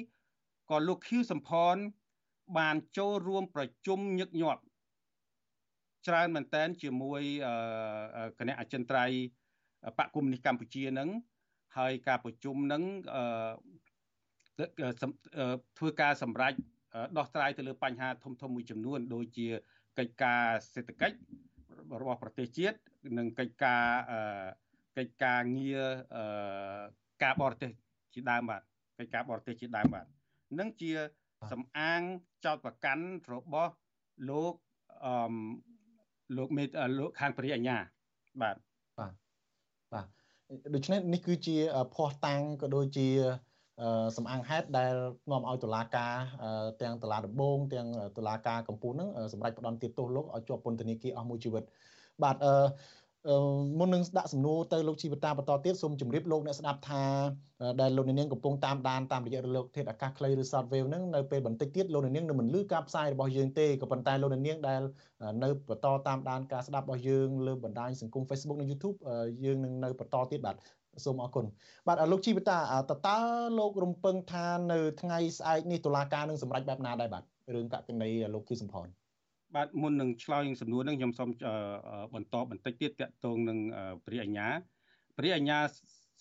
ក៏លោកខៀវសំផន បានចូលរួមប្រជុំញឹកញាប់ច្រើនមែនតែនជាមួយគណៈអចិន្ត្រៃយ៍បកគុំនេះកម្ពុជានឹងហើយការប្រជុំនឹងធ្វើការសម្រេចដោះស្រាយទៅលើបញ្ហាធំធំមួយចំនួន ដូចជាកិច្ចការសេដ្ឋកិច្ច របស់ប្រទេសជាតិនិងកិច្ចការកិច្ចការងារការបរទេសជាដើមបាទកិច្ចការបរទេសជាដើមបាទនឹងជាសំអាងចោតប្រកាន់របស់លោកអឺលោកមេលោកខាងព្រះអញ្ញាបាទបាទបាទដូច្នេះនេះគឺជាភ័ស្តុតាងក៏ដូចជា សំអាងហេតុដែលនាំឲ្យតុលាការទាំងតុលាដំបងទាំងតុលាការកំពូលនឹងសម្រាប់ផ្ដន់ទោសលោកឲ្យជាប់ពន្ធនាគារអស់មួយជីវិតបាទអឺមុននឹងដាក់សំណួរទៅលោកជីវតាបន្តទៀតសូមជម្រាបលោកអ្នកស្ដាប់ថាដែលលោកនាងកំពុងតាមដានតាមរយៈរលកធាតុអាកាសខ្លីឬ Shortwave ហ្នឹងនៅពេលបន្តិចទៀតលោកនាងនឹងមិនលឺការផ្សាយរបស់យើងទេក៏ប៉ុន្តែលោកនាងដែលនៅបន្តតាមដានការស្ដាប់របស់យើងលើបណ្ដាញសង្គម Facebook និង YouTube យើងនឹងនៅបន្តទៀតបាទ សូមអរគុណបាទលោកជីវតាតើតើលោករំពឹងថានៅថ្ងៃស្អែកនេះតុលាការនឹងសម្រេចបែបណាដែរបាទរឿងកកណីលោកគីសំផនបាទមុននឹងឆ្លើយសំណួរនឹងខ្ញុំសូមបន្តបន្តិចទៀតតកតងនឹងព្រះអញ្ញាព្រះអញ្ញា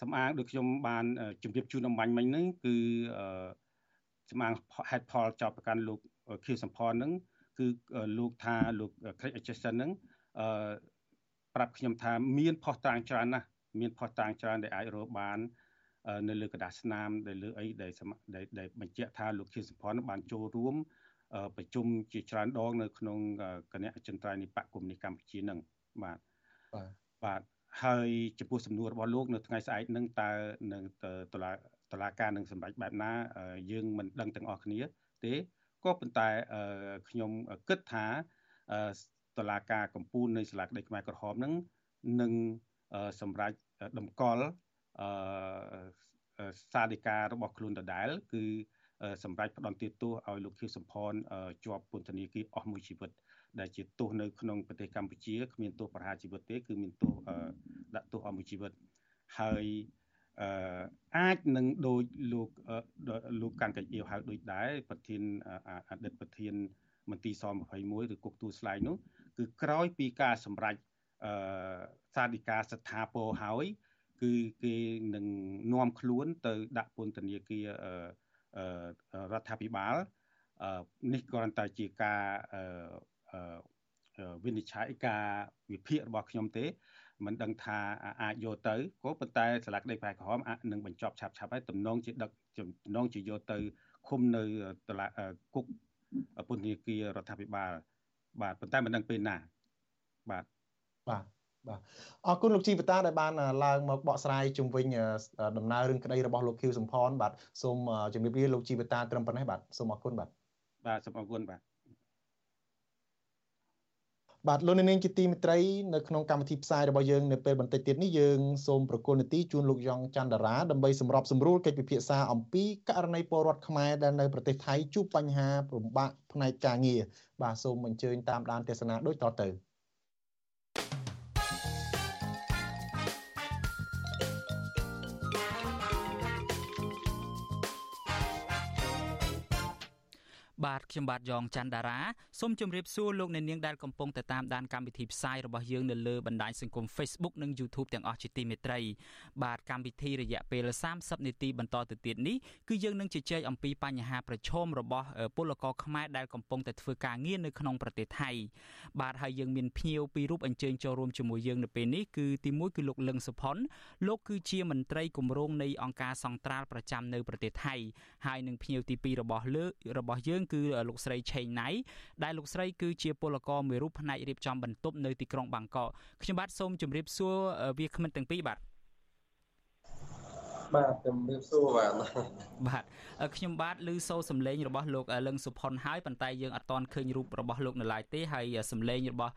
សំអាងដូចខ្ញុំបានជម្រាបជូនអំបញ្ញមិញហ្នឹងគឺសំអាងហេតុផលចោតប្រកាន់លោកខៀវសំផនហ្នឹងគឺលោកថាលោក Craig Atchison ហ្នឹងអឺប្រាប់ខ្ញុំថាមានផុសតាងច្រើនណាស់ មានផុសតាងច្រើនដែលអាចរកបាននៅលើក្រដាសស្នាមដែលលើអីដែលដែលបញ្ជាក់ថាលោកខៀវសំផនបានចូលរួមប្រជុំជាច្រើនដងនៅក្នុងគណៈអចិន្ត្រៃយ៍នៃបកគុំនីកម្ពុជានឹងបាទបាទហើយចំពោះសំណួររបស់លោកនៅថ្ងៃស្អែកនឹងតើនឹងតឡាតឡាការនឹងសម្រេចបែបណា យើងមិនដឹងទាំងអស់គ្នាទេក៏ប៉ុន្តែខ្ញុំគិតថាតឡាការកម្ពុជានៃសាលាក្តីខ្មែរក្រហមនឹងនឹង សម្រេចតម្កល់សាធិការរបស់ខ្លួនដដែល គឺសម្រាប់ផ្ដន់ទោសឲ្យលោកខៀវសំផនជាប់ពន្ធនាគារអស់មួយជីវិតដែលជាទោសនៅក្នុងប្រទេសកម្ពុជាគ្មានទោសប្រហារជីវិតទេ គឺមានទោសដាក់ទោសអស់មួយជីវិតហើយអឺអាចនឹងដូចលោកលោកកាន់កាច់អៀវហៅដូចដែរប្រធានអតីតប្រធានមន្ទីរស21ឬគុកទួលស្លែងនោះគឺក្រោយពីការសម្រេច អឺសាធិការស្ថាពរហើយ គឺគេនឹងនាំខ្លួនទៅដាក់ពន្ធនាគារអឺរដ្ឋាភិបាលនេះគ្រាន់តែជាការវិនិច្ឆ័យការវិភាគរបស់ខ្ញុំទេមិនដឹងថាអាចយកទៅក៏ប៉ុន្តែស្លាកដីប្រែក្រហមអាចនឹងបញ្ចប់ឆាប់ឆាប់ហើយតំណងជាដឹកតំណងជាយកទៅឃុំនៅតឡាគុកពន្ធនាគាររដ្ឋាភិបាល បាទប៉ុន្តែមិនដឹងពេលណាបាទ បាទបាទអរគុណលោកជីវតាដែលបានឡើងមកបកស្រាយជុំវិញដំណើររឿងក្តីរបស់លោកខៀវសំផនបាទសូមជម្រាបលាលោកជីវតាត្រឹមប៉ុណ្ណេះបាទសូមអរគុណបាទបាទសូមអរគុណបាទបាទលោកនាងជាទីមេត្រីនៅក្នុងកម្មវិធីផ្សាយរបស់យើងនៅពេលបន្តិចទៀតនេះយើងសូមប្រកុលនីតិជូនលោកយ៉ងច័ន្ទរាដើម្បីសម្របសម្រួលកិច្ចពិភាក្សាអំពីករណីពលរដ្ឋខ្មែរដែលនៅប្រទេសថៃជួបបញ្ហាពិបាកផ្នែកការងារបាទសូមអញ្ជើញតាមដានទេសនាដូចតទៅ។ បបាទខ្ញុំបាទយ៉ងច័ន្ទដារាសូមជម្រាបសួរលោកអ្នកនាងដែលកំពុងតាមដានកម្មវិធីផ្សាយរបស់យើងនៅលើបណ្ដាញសង្គម Facebook និង YouTube ទាំងអស់ជាទីមេត្រី បាទកម្មវិធីរយៈពេល30នាទីបន្តទៅទៀតនេះគឺយើងនឹងជជែកអំពីបញ្ហាប្រឈមរបស់ពលករខ្មែរដែលកំពុងតែធ្វើការងារនៅក្នុងប្រទេសថៃបាទហើយយើងមានភ្ញៀវពីររូបអញ្ជើញចូលរួមជាមួយយើងនៅពេលនេះគឺទីមួយគឺលោកលឹងសុផុនលោកគឺជាមន្ត្រីគម្រោងនៃអង្គការសង្ត្រាល់ប្រចាំនៅប្រទេសថៃហើយនឹងភ្ញៀវទី2របស់លើរបស់យើងគឺលោកស្រីឆេងណៃដែលលោកស្រីគឺជាពលករមួយរូបផ្នែករៀបចំបន្ទប់នៅទីក្រុងបាងកកខ្ញុំបាទសូមជម្រាបសួរវាគ្មិនទាំងពីរបាទបាទជំរាបសួរបាទបាទខ្ញុំបាទឮសូរសំឡេងរបស់លោកលឹងសុផុនហើយប៉ុន្តែយើងអត់ទាន់ឃើញរូបរបស់លោកនៅឡើយទេហើយសំឡេងរបស់